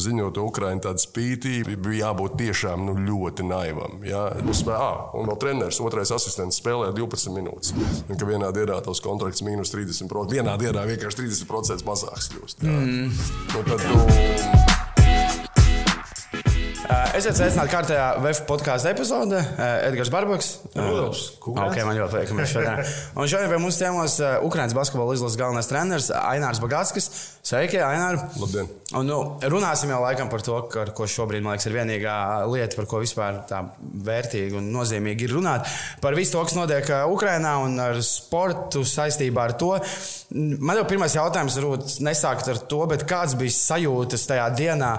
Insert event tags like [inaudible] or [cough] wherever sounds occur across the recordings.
ziņot Ukraiņu tādu spītību, bija jābūt tiešām nu, ļoti naivam. Ja? Spē, à, un vēl treneris, otrais asistents spēlē 12 minūtes. Un ka vienā dienā tos kontrakts mīnus 30%. Vienā dienā vienkārši 30% mazāks kļūst. Ja? Mm. Nu, tad, nu, Esiet sveicināti kārtējā VF podkāstu epizodē. Edgars Barbaks. Ok, man ļoti patīk, ka mēs šodien. [laughs] Un šodien pie mums ciemos Ukraiņas basketbola izlases galvenais treneris Ainārs Bagātskis. Sveiki, Ainār! Labdien! Un, nu, runāsim jau laikam par to, ka, ko šobrīd, man liekas, ir vienīgā lieta, par ko vispār tā vērtīgi un nozīmīgi ir runāt. Par visu to, kas notiek Ukrajinā un ar sportu saistībā ar to. Man jau pirmais jautājums varbūt nesākt ar to, bet kāds bija sajūtas tajā dienā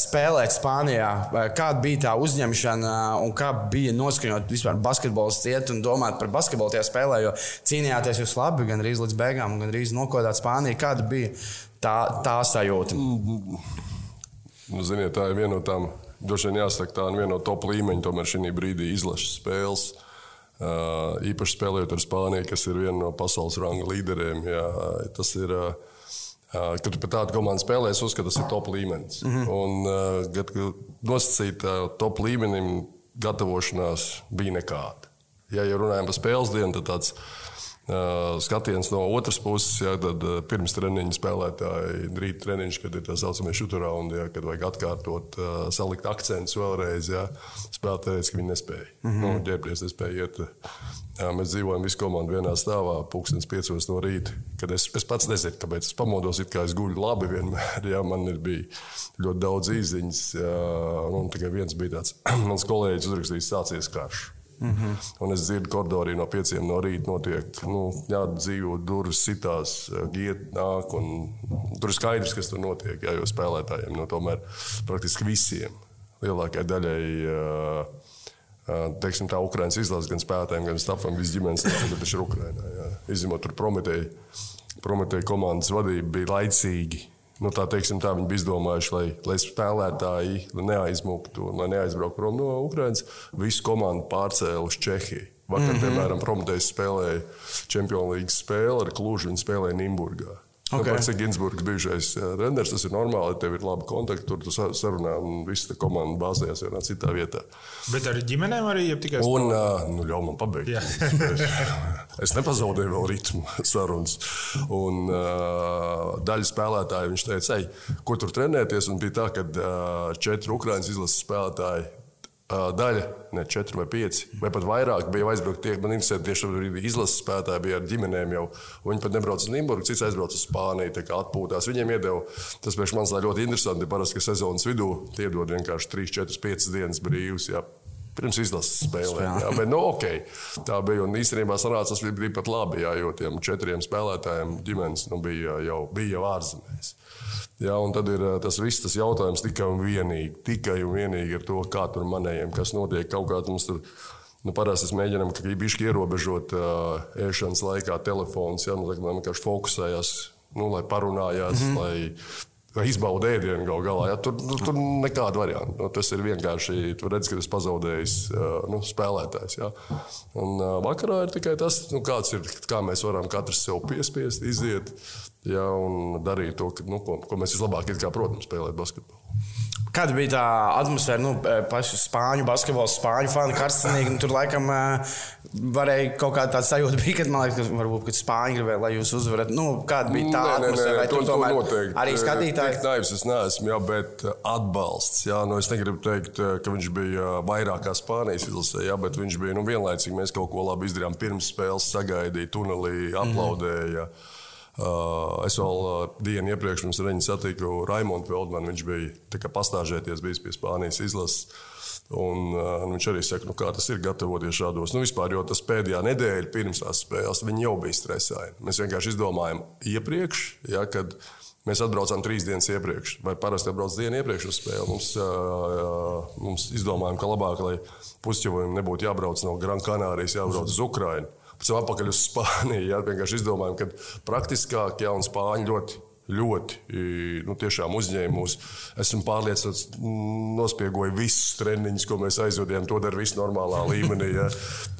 spēlēt Spānijā? Kāda bija tā uzņemšana un kā bija noskaņot vispār basketbols ciet un domāt par basketbolu tajā spēlē, jo cīnījāties jūs labi, gan arī līdz beigām, gan arī nokodāt Spāniju. Kāda bija tā, tā sajūta? Nu, ziniet, tā ir viena no tām, droši vien jāsaka, tā ir viena no top līmeņa, tomēr šī brīdī izlases spēles. Uh, īpaši spēlējot ar Spāniju, kas ir viena no pasaules ranga līderiem. Jā, tas ir, uh, kad tu pie tāda komandas spēlē, es uzskatu, tas ir top līmenis. Mm -hmm. Un, uh, kad nosacīt uh, top līmenim, gatavošanās bija nekāda. Ja jau runājam par spēles dienu, tad tāds skatiens no otras puses, ja, tad pirms treniņa spēlētāji, rīta treniņš, kad ir tā saucamie šuturaundi, ja, kad vajag atkārtot, salikt akcentus vēlreiz. Ja, spēlētāji teica, ka viņi nespēja. Mm -hmm. nu, ģērbties nespēja iet. Jā, mēs dzīvojam visi komandi vienā stāvā, pūkstens piecos no rīta. Kad es, es pats nezinu, kāpēc es pamodos, it kā es guļu labi vienmēr. [laughs] Jā, man ir bija ļoti daudz īziņas. Jā, un tikai viens bija tāds, [clears throat] mans kolēģis uzrakstījis sācies karš. Mm -hmm. Un es dzirdu, ka koridorī no pieciem no rīta notiek nu, dzīvo durvis, sitās, giet, nāk. Tur ir skaidrs, kas tur notiek. Jā, jo spēlētājiem nu, tomēr praktiski visiem lielākajai daļai. Teiksim, tā Ukraiņas izlase gan spēlētājiem, gan stāvam, visas ģimenes tas ir Ukraiņā. Izņemot tur Prometēju, Prometēju komandas vadība bija laicīgi nu, tā, teiksim, tā viņi bija izdomājuši, lai, lai spēlētāji neaizmuktu, lai neaizbrauktu prom no Ukrainas. Visu komandu pārcēla uz Čehiju. Vakar, mm -hmm. piemēram, Prometējs spēlēja Champions League spēli ar Klužu. Viņi spēlēja Nimburgā. Okay. Pats ir Ginsburgs, bijušais treneris. Tas ir normāli, tev ir labi kontakti, tur tu sarunā un viss tā komanda bāzējas vienā citā vietā. Bet ar ģimenēm arī ir tikai un, nu, ļauj man pabeigt. [laughs] es nepazaudēju vēl ritmu [laughs] sarunas. Un uh, daļa spēlētāju viņš teica, ej, ko tur trenēties. Un bija tā, ka uh, četri Ukraiņas izlases spēlētāji daļa, ne četri vai pieci, vai pat vairāk bija aizbraukt. Tie, man interesē, tieši izlases spēlētāji bija ar ģimenēm jau. Viņi pat nebrauca uz Nimburgu, cits aizbrauca uz Spāniju, tā kā atpūtās. Viņiem iedeva, tas priekš manis ļoti interesanti, parasti, ka sezonas vidū tie dod vienkārši 3, 4, 5 dienas brīvs. Jā. Pirms izlases spēlēm. Jā, bet, nu, okay. Tā bija. Un īstenībā sanāca, tas bija pat labi, jā, jo tiem četriem spēlētājiem ģimenes nu, bija jau, bija ārzemēs. Jā, un tad ir eh, tas viss tas jautājums tikai un vienīgi, tikai un vienīgi ar to, kā tur manējiem, kas notiek. Kaut kā mums tur nu, parasti mēs mēģinām, bijuši ierobežot uh, ēšanas laikā telefons, ja, nu, tā, lai vienkārši fokusējās, nu, lai parunājās, mm -hmm. lai izbauda ēdienu gal galā. Ja? Tur, nu, tur nekāda varianta. Nu, tas ir vienkārši, tur redz, ka tas pazaudējis uh, nu, spēlētājs. Ja? Un vakarā ir tikai tas, nu, kāds ir, kā mēs varam katrs sev piespiest, iziet ja, un darīt to, nu, ko, ko mēs vislabāk protam, spēlēt basketbolu. Kāda bija tā atmosfēra? Nu, e, paši spāņu basketbola, spāņu fani, karstnieki. Nu, tur laikam e, varēja kaut kāda tāda sajūta, bija, kad, man liekas, varbūt, kad spāņi gribēja, lai jūs uzvarat. Nu, kāda bija tā nē, atmosfēra? Nē, nē, to, to noteikti. Arī skatītāji. Naivs es neesmu, jā, bet atbalsts. Jā, nu, es negribu teikt, e, ka viņš bija vairāk kā Spānijas izlasē, jā, bet viņš bija nu, vienlaicīgi. Mēs kaut ko labi izdarījām pirms spēles, sagaidīja tunelī, aplaudēja. Mm -hmm. Uh, es vēl uh, dienu iepriekš pirms reņģa satiku Raimonu Feldmanu. Viņš bija pastāžēties, bijis pie Spānijas izlases. Un, uh, viņš arī saka, nu, kā tas ir gatavoties šādos. Nu, vispār, jo tas pēdējā nedēļa pirms tās spēles, jau bija stresaini. Mēs vienkārši izdomājām iepriekš, ja, kad mēs atbraucām trīs dienas iepriekš, vai parasti atbrauc dienu iepriekš uz spēli. Mums, uh, mums izdomājām, ka labāk, lai pusķevojiem nebūtu jābrauc no Gran Canārijas, jābrauc uz Ukrajinu pēc tam atpakaļ uz Spāniju. Jā, vienkārši izdomājām, ka praktiskāk, ja un Spāņi ļoti. Ļoti nu, uzņēma mūs. Esmu pārliecināts, nospiegoju visus treniņus, ko mēs aizvadījām. To dara viss normālā līmenī. Ja.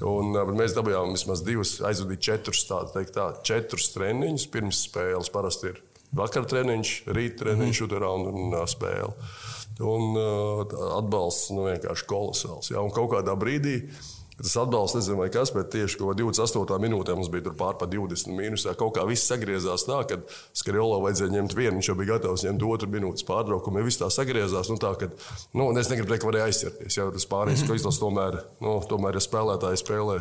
Un, mēs dabūjām vismaz divus, aizvadīt četrus, tā, teikt, tā, četrus treniņus pirms spēles. Parasti ir vakar treniņš, rīt treniņš, mm. un uh, spēle. Un atbalsts nu, vienkārši kolosāls. Ja? Un kaut kādā brīdī Tas atbalsts, nezinu, kas, bet tieši 28. minūtē mums bija pār pa 20 mīnusā. Kaut kā viss sagriezās tā, ka Skriolo vajadzēja ņemt vienu, viņš jau bija gatavs ņemt otru minūtes pārtraukumu. Viss tā sagriezās, nu tā, ka, nu, es negribu teikt, ka varēja aizķerties. Jā, tas pārējais, ko izlases tomēr, nu, tomēr ja spēlētāji spēlē.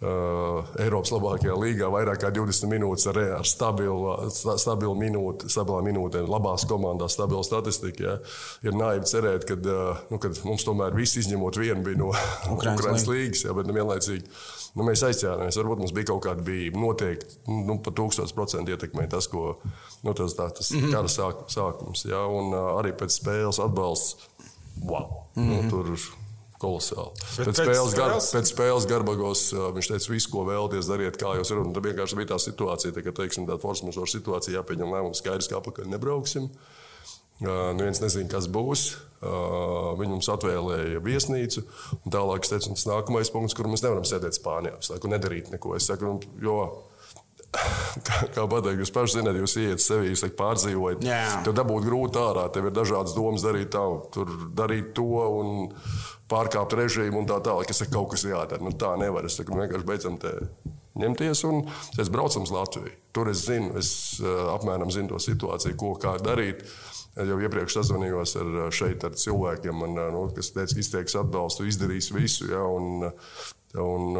Uh, Eiropas labākajā līgā vairāk kā 20 minūtes ar, ar stabilu, stabilu minūti, stabilā minūtē, labās komandās, stabila statistika. Ja. Ir naivi cerēt, ka uh, nu, mums tomēr viss izņemot vienu bija no [laughs] Ukraiņas līgas, ja, bet nu, vienlaicīgi nu, mēs aizķērāmies. Varbūt mums bija kaut kāda bija noteikti, nu, pa tūkstoš procentu ietekmē tas, ko nu, tas, tā, tas mm -hmm. kara sāk, sākums. Ja, un uh, arī pēc spēles atbalsts. Wow! Mm -hmm. nu, mhm. tur kolosāli. Pēc, pēc spēles, gar, pēc spēles Garbagos viņš teica, visu, ko vēlaties, dariet, kā jūs varat. Tad vienkārši bija tā situācija, tā, ka, teiksim, tāda force majeure situācija jāpieņem lēmums, skaidrs, ka apakaļ nebrauksim. Uh, neviens nezina, kas būs. Uh, viņi mums atvēlēja viesnīcu. Tālāk, es teicu, tas nākamais punkts, kur mēs nevaram sēdēt Spānijā. Es saku, nedarīt neko. Es saku, jo kā, kā pateikt, jūs paši zināt, jūs iet sevi, jūs pārdzīvojat. Tev dabūt grūti ārā, tev ir dažādas domas darīt tā, tur darīt to un pārkāpt režīmu un tā tālāk. Es saku, kaut kas jādara. Nu, tā nevar. Es saku, vienkārši beidzam te ņemties un es braucu uz Latviju. Tur es zinu, es uh, apmēram zinu to situāciju, ko kā darīt. Jau iepriekš sazvanījos ar, šeit ar cilvēkiem, man, nu, kas teica, ka izteiks atbalstu, izdarīs visu. Ja, un, un,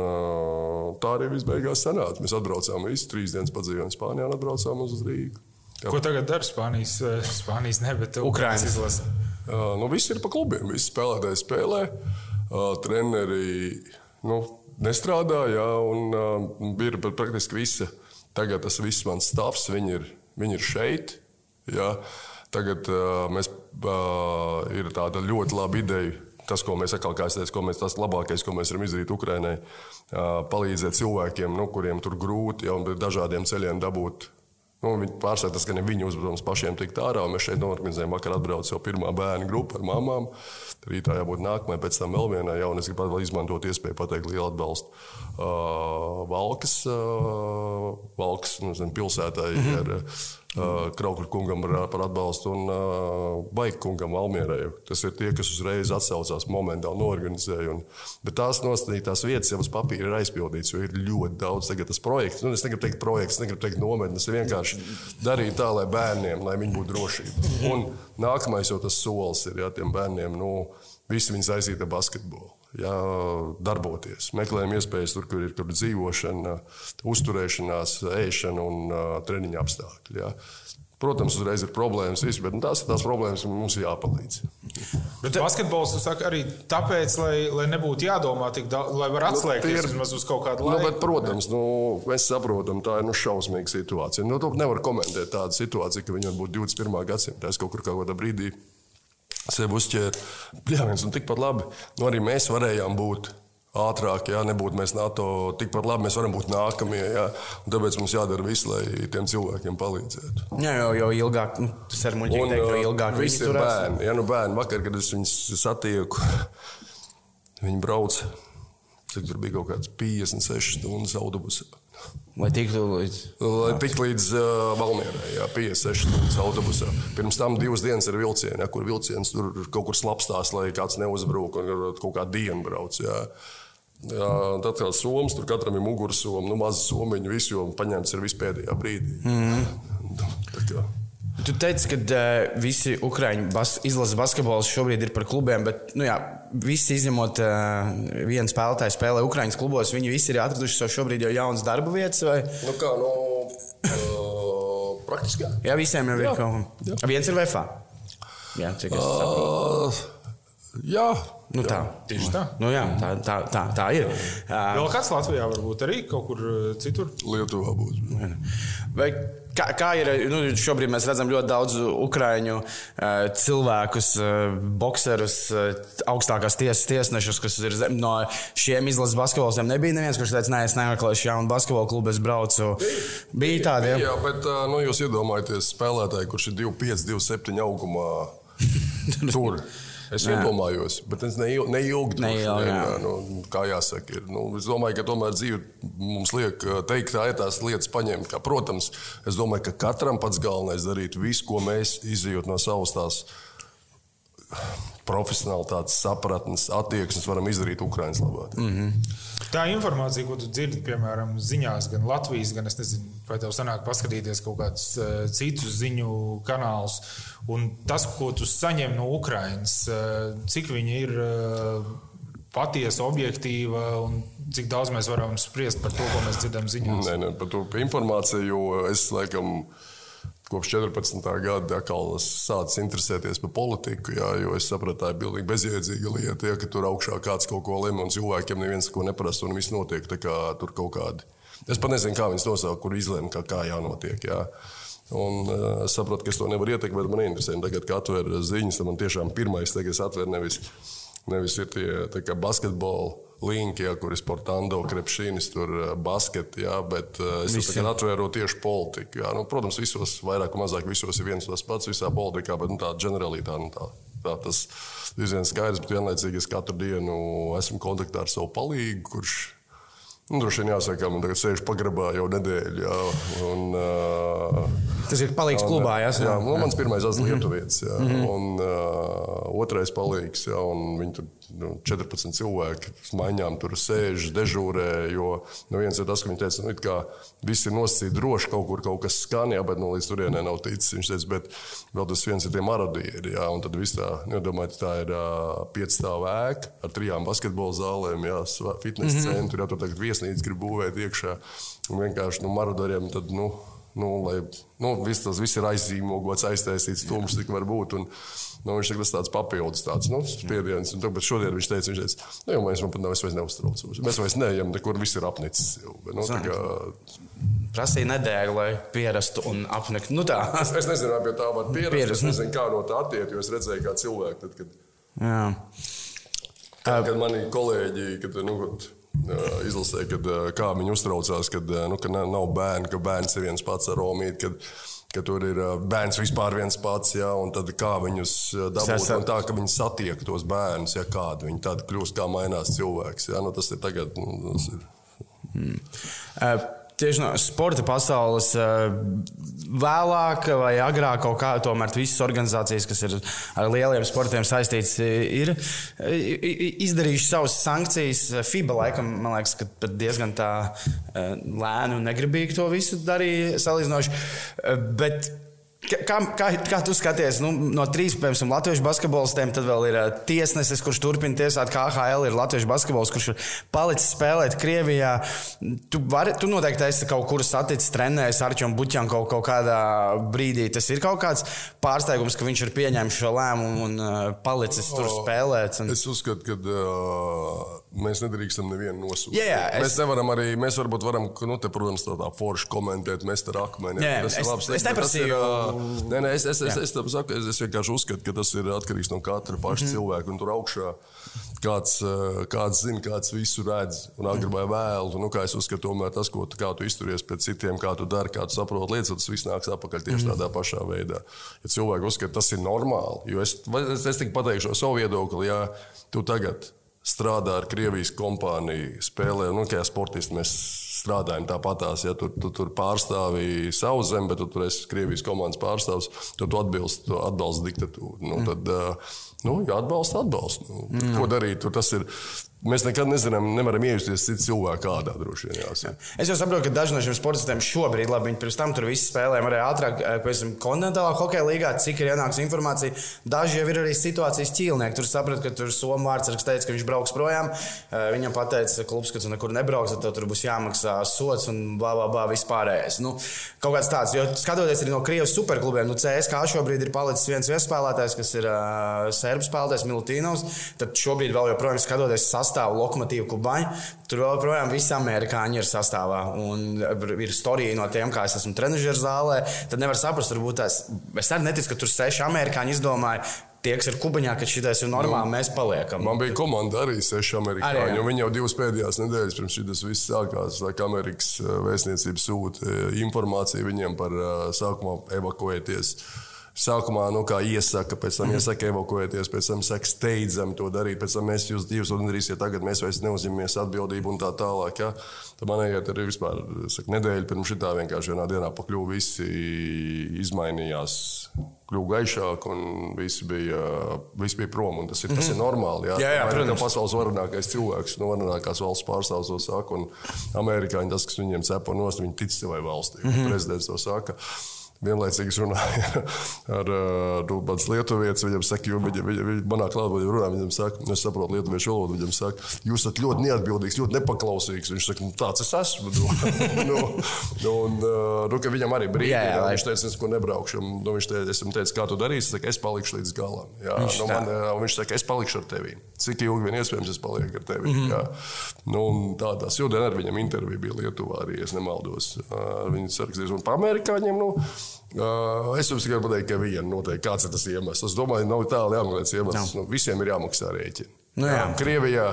tā arī viss beigās sanāca. Mēs atbraucām visu trīs dienas padzīvojām Spānijā un atbraucām uz Rīgu. Jā. Ko tagad dara Spānijas, Spānijas ne, bet Ukraiņas izlase? Uh, nu, viss ir pa klubiem. Visi spēlētāji spēlē, uh, treneri nu, nestrādā. Jā, un, uh, ir praktiski visa. Tagad tas viss mans stāvs, viņi ir, viņi ir šeit. Jā. Tagad uh, mēs, uh, ir tāda ļoti laba ideja. Tas, ko mēs atkal, kā es teicu, mēs, tas labākais, ko mēs varam izdarīt Ukraiņai, palīdzēt cilvēkiem, nu, kuriem tur grūti jau dažādiem ceļiem dabūt Nu, viņi tas, ka ne viņu uzdevums pašiem tikt ārā. Mēs šeit norganizējām, vakar atbrauc jau pirmā bērnu grupa ar mamām. Rītā jābūt nākamajai, pēc tam vēl vienai. Jā, un es gribu izmantot iespēju pateikt lielu atbalstu uh, Valkas, uh, Valkas nu, zin, pilsētai. Mm -hmm. ar, Kraukļa kungam par, atbalstu un Baigta kungam Valmierai. Tas ir tie, kas uzreiz atsaucās momentāli norganizēja. Un, bet tās nostādītās vietas jau uz papīra ir aizpildītas, jo ir ļoti daudz tagad tas projekts. Nu, es negribu teikt projekts, negribu teikt nometnes, es vienkārši darīju tā, lai bērniem, lai viņi būtu drošībā. Un nākamais jau tas solis ir, ja tiem bērniem, nu, visi viņi saistīti ar basketbolu jā, darboties. Meklējam iespējas tur, kur ir tur dzīvošana, uzturēšanās, ēšana un uh, treniņa apstākļi. Jā. Protams, uzreiz ir problēmas, visi, bet nu, tās ir tās problēmas, kas mums ir jāpalīdz. Bet basketbols saka, arī tāpēc, lai, lai nebūtu jādomā tik daudz, lai varētu nu, atslēgties nu, vismaz uz kaut kādu laiku. Nu, bet, protams, nu, mēs saprotam, tā ir nu, šausmīga situācija. Nu, nevar komentēt tādu situāciju, ka viņi var būt 21. gadsimtā. Es kaut kur kādā brīdī sev uzķēra. [laughs] Jā, viens un tikpat labi. Nu, arī mēs varējām būt ātrāk, ja nebūtu mēs NATO, tikpat labi mēs varam būt nākamie. Ja? Un tāpēc mums jādara viss, lai tiem cilvēkiem palīdzētu. Jā, jau, jau ilgāk, nu, tas ir muļķīgi teikt, jo ilgāk viņi ir bērni. Ja, nu, bērni. Vakar, kad es viņus satieku, viņi brauc, cik tur bija kaut kāds 56 stundas autobusā. Lai tiktu līdz, Lai tiktu līdz uh, Valmierai, jā, 56 stundas autobusā. Pirms tam divas dienas ir vilcieni, ja, kur vilciens tur kaut kur slapstās, lai kāds neuzbrūk un kaut kā dienu brauc. Jā. Jā, tad kā somas, tur katram ir mugursoma, nu, maza somiņa, visu jau paņemts ir vispēdējā brīdī. Mm. Tu teici, ka uh, visi Ukrāņu bas izlases basketbols šobrīd ir par klubiem, bet nu, jā, visi izņemot uh, vienu spēlētāju, spēlē Ukrāņas klubos. Viņi visi ir atraduši sev šobrīd jau jaunas darba vietas. Vai? Nu kā, nu, uh, praktiski. Jā, jā visiem jau ir kaut kas. Viens ir VFA. Jā, cik es saprotu. Uh, jā. Nu, tā. Tieši tā. Nu, jā, tā, tā, tā, tā ir. Vēl kāds Latvijā varbūt arī kaut kur citur? Lietuvā būs. Vai Kā, kā ir, nu, šobrīd mēs redzam ļoti daudz ukrāņu cilvēkus, bokserus, uh, augstākās tiesas tiesnešus, kas ir zem, no šiem izlases basketboliem. Nebija neviens, kurš teica, nē, es nemeklēšu jaunu basketbolu klubu, es braucu. Bija, bija tādi. Jā, jā bet nu, jūs iedomājaties spēlētāju, kurš ir 2,5, 2,7 augumā. [laughs] Tur. Es jā. iedomājos, bet es neilgi Neilgi, jā. jā, nu, kā jāsaka, ir. Nu, es domāju, ka tomēr dzīve mums liek teikt, tā ir tās lietas paņemt. Kā, protams, es domāju, ka katram pats galvenais darīt visu, ko mēs izjūt no savas tās profesionālitātes, sapratnes, attieksmes varam izdarīt Ukraiņas labā. Mm -hmm. Tā informācija, ko tu dzirdi, piemēram, ziņās, gan Latvijas, gan es nezinu, vai tev sanāk paskatīties kaut kādus uh, citus ziņu kanālus, un tas, ko tu saņem no Ukraiņas, uh, cik viņi ir uh, patiesa, objektīva un cik daudz mēs varam spriest par to, ko mēs dzirdam ziņās. Nē, nē, par to informāciju, jo es laikam kopš 14. gada atkal sācis interesēties par politiku, jā, jo es sapratu, tā ir pilnīgi bezjēdzīga lieta, ja, ka tur augšā kāds kaut ko lemj un cilvēkiem neviens ko neprasa un viss notiek tur kaut kādi. Es pat nezinu, kā viņas nosaukt, kur izlēma, kā, kā jānotiek. Jā. Un, uh, es saprotu, ka es to nevaru ietekmēt, man interesē. Tagad, kad atver ziņas, tad man tiešām pirmais, tagad es atveru nevis, nevis ir tie basketbola linki, ja, kur ir sportando, krepšīnis, tur eh, basketi, ja, bet uh, es Visi. atvēru tieši politiku. Ja. Nu, protams, visos vairāk vai mazāk visos ir viens tas pats visā politikā, bet nu, tā ģenerālitāte. Nu, tā, tā, tas ir viens skaidrs, bet vienlaicīgi es katru dienu esmu kontaktā ar savu palīgu, kurš Nu, droši vien jāsaka, man tagad sēž pagrabā jau nedēļu. Jā, un, uh, Tas ir palīgs un, klubā, jā? Jā, nu, mans pirmais tas lietuvietis, jā, mm -hmm. un uh, otrais palīgs, jā, un viņi tur nu, 14 cilvēki maiņām tur sēž, dežūrē, jo nu, viens ir tas, ka viņi teica, nu, ka viss ir nosacīti droši, kaut kur kaut kas skan, jā, bet nu, līdz turienē nav ticis. Viņš teica, bet vēl tas viens ir tie marodieri, jā, un tad viss tā, nu, domāju, tā ir uh, piecstāv ēka ar trijām basketbola zālēm, jā, fitnes mm -hmm. centru, jā, tur tagad vies viesnīcu grib būvēt iekšā. Un vienkārši nu, marodoriem tad, nu, nu, lai nu, viss tas viss ir aizzīmogots, aiztaisīts, tums, cik var būt. Un, nu, viņš ir tāds papildus tāds, nu, spiediens. Un, bet šodien viņš teica, viņš teica, nu, jau mēs pat vairs neuztraucos. Mēs vairs neejam, nekur viss ir apnicis. Nu, kā... Prasīja nedēļu, lai pierastu un apniktu. Nu, tā. es, es nezinu, vai pie tā var pierast. pierast. Es nezinu, kā no tā attiekt, jo es redzēju, kā cilvēki. Tad, kad, Jā. Kad, kad mani kolēģi, kad, nu, kad, izlasē, kad, kā viņi uztraucās, kad nu, ka nav bērnu, ka bērns ir viens pats ar Romītu. Kad, ka tur ir bērns vispār viens pats, ja, un tad kā viņus dabūt, un tā, ka viņi satiek tos bērnus, ja kādi viņi tad kļūst, kā mainās cilvēks. Ja, nu, tas ir tagad. Nu, tas ir. Hmm. Uh, tieši no sporta pasaules eh, vēlāk vai agrāk kaut kā tomēr visas organizācijas, kas ir ar lieliem sportiem saistītas, ir izdarījušas savas sankcijas. FIBA laikam, man liekas, ka diezgan tā eh, lēni un negribīgi to visu darīja salīdzinoši. Eh, bet Kā, kā, kā tu skaties nu, no trīs piemēram, latviešu basketbolistiem, tad vēl ir uh, tiesnesis, kurš turpina tiesāt KHL, ir latviešu basketbols, kurš ir palicis spēlēt Krievijā. Tu, vari, tu noteikti esi kaut kur saticis, trenējis ar Čomu Buķanu kaut, kaut kādā brīdī. Tas ir kaut kāds pārsteigums, ka viņš ir pieņēmis šo lēmumu un uh, palicis tur spēlēt. Un... Es uzskatu, ka uh, mēs nedrīkstam nevienu nosūtīt. Jā, jā, es... Mēs nevaram arī, mēs varbūt varam, nu, te, protams, tādā forši komentēt, mēs te akmeni. Jā, tas ir labs. Es, es neprasīju. Nē, nē, es, es, es, es, es, saku, es, es vienkārši uzskatu, ka tas ir atkarīgs no katra paša mm. cilvēka. Un tur augšā kāds, eh, kāds zina, kāds visu redz. Un agri vai vēlu. Nu, kā es uzskatu, tomēr tas, ko tu, tu izturies pret citiem, kā tu dari, kā tu saproti lietas, tas viss nāks atpakaļ tieši mm. tādā pašā veidā. Ja cilvēki uzskata, tas ir normāli, jo es, es, es tikai pateikšu savu viedokli, ja tu tagad strādā ar Krievijas kompāniju, spēlē, nu, kā sportisti mēs strādājam tāpatās. Ja tur, tu, tur pārstāvi savu zemi, bet tu tur esi Krievijas komandas pārstāvs, tad tu atbilst, tu atbalsti diktatūru. Nu, tad, nu, jāatbalsta, atbalsta. Nu, mm. Ko darīt? Tur tas ir Mēs nekad nezinām, nevaram iejusties citu cilvēku kādā droši vien. Jāsaka. Es jau saprotu, ka daži no šiem sportistiem šobrīd, labi, viņi pirms tam tur visi spēlēja arī ātrāk, eh, tam kontinentālā hokeja līgā, cik ir ienākusi informācija. Daži jau ir arī situācijas ķīlnieki. Tur sapratu, ka tur Somijas vārds teica, ka viņš brauks projām. Eh, viņam pateica, klubs, ka tu nekur nebrauks, tad tur būs jāmaksā sots un bla, bla, bla, vispārējais. Nu, kaut kāds tāds, jo skatoties arī no Krievijas superklubiem, nu CSK šobrīd ir palicis viens viespēlētājs, kas ir uh, serbu spēlētājs Milutīnovs. Tad šobrīd vēl joprojām skatoties sastāvā sastāvu lokomotīvu kubaņu. Tur joprojām visi amerikāņi ir sastāvā. Un ir storija no tiem, kā es esmu trenižera zālē. Tad nevar saprast, varbūt tās. Es arī neticu, ka tur seši amerikāņi izdomāja. Tie, kas ir kubaņā, ka šis ir normāli, nu, mēs paliekam. Man bija komanda arī seši amerikāņi. Arī, viņi jau divas pēdējās nedēļas pirms šis viss sākās. Amerikas eh, vēstniecība sūta eh, informāciju viņiem par eh, sākumā evakuēties Sākumā, nu, kā iesaka, pēc tam iesaka evakuēties, pēc tam saka steidzami to darīt, pēc tam mēs jūs divus nedarīsiet, tagad mēs vairs neuzņemamies atbildību un tā tālāk. Ja? Tad man iet arī vispār, saka, nedēļa pirms šitā vienkārši vienā dienā pakļuva visi izmainījās, kļuva gaišāk un visi bija, visi bija prom. Tas ir, tas ir normāli. Jā, Jā, jā, protams. kā pasaules varenākais cilvēks, no varenākās valsts pārstāvs to saka, amerikāņi tas, kas viņiem cepa nost, viņi tic savai valstī. Mm -hmm. Prezidents to saka. Vienlaicīgi es runāju [laughs] ar uh, pats lietuvietis. Viņam saka, jo viņa, viņa, viņa manā klātbūtnē runā, viņam saka, nu, es saprotu lietuviešu valodu. Viņam saka, jūs esat ļoti neatbildīgs, ļoti nepaklausīgs. Viņš saka, nu, tāds es esmu. [laughs] Nu, nu, nu, un, uh, nu, ka viņam arī brīdī, Jā, jā, viņš teica, es neko nebraukšu. Nu, viņš teica, es teicu, kā tu darīsi, es, saku, es palikšu līdz galam. Jā, Viņš nu, man, un viņš saka, es palikšu ar tevi. Cik ilgi vien iespējams es palieku ar tevi. Mm. -hmm. nu, tādā šodien ar viņam intervija bija Lietuvā arī, es nemaldos. Viņi sarakstīs un pa amerikāņiem. Nu, es jums tikai pateiktu, ka viena noteikti kāds ir tas iemesls. Es domāju, nav tālu jāmeklē iemesls. Nu, visiem ir jāmaksā rēķini. Nu, jā. Krievijā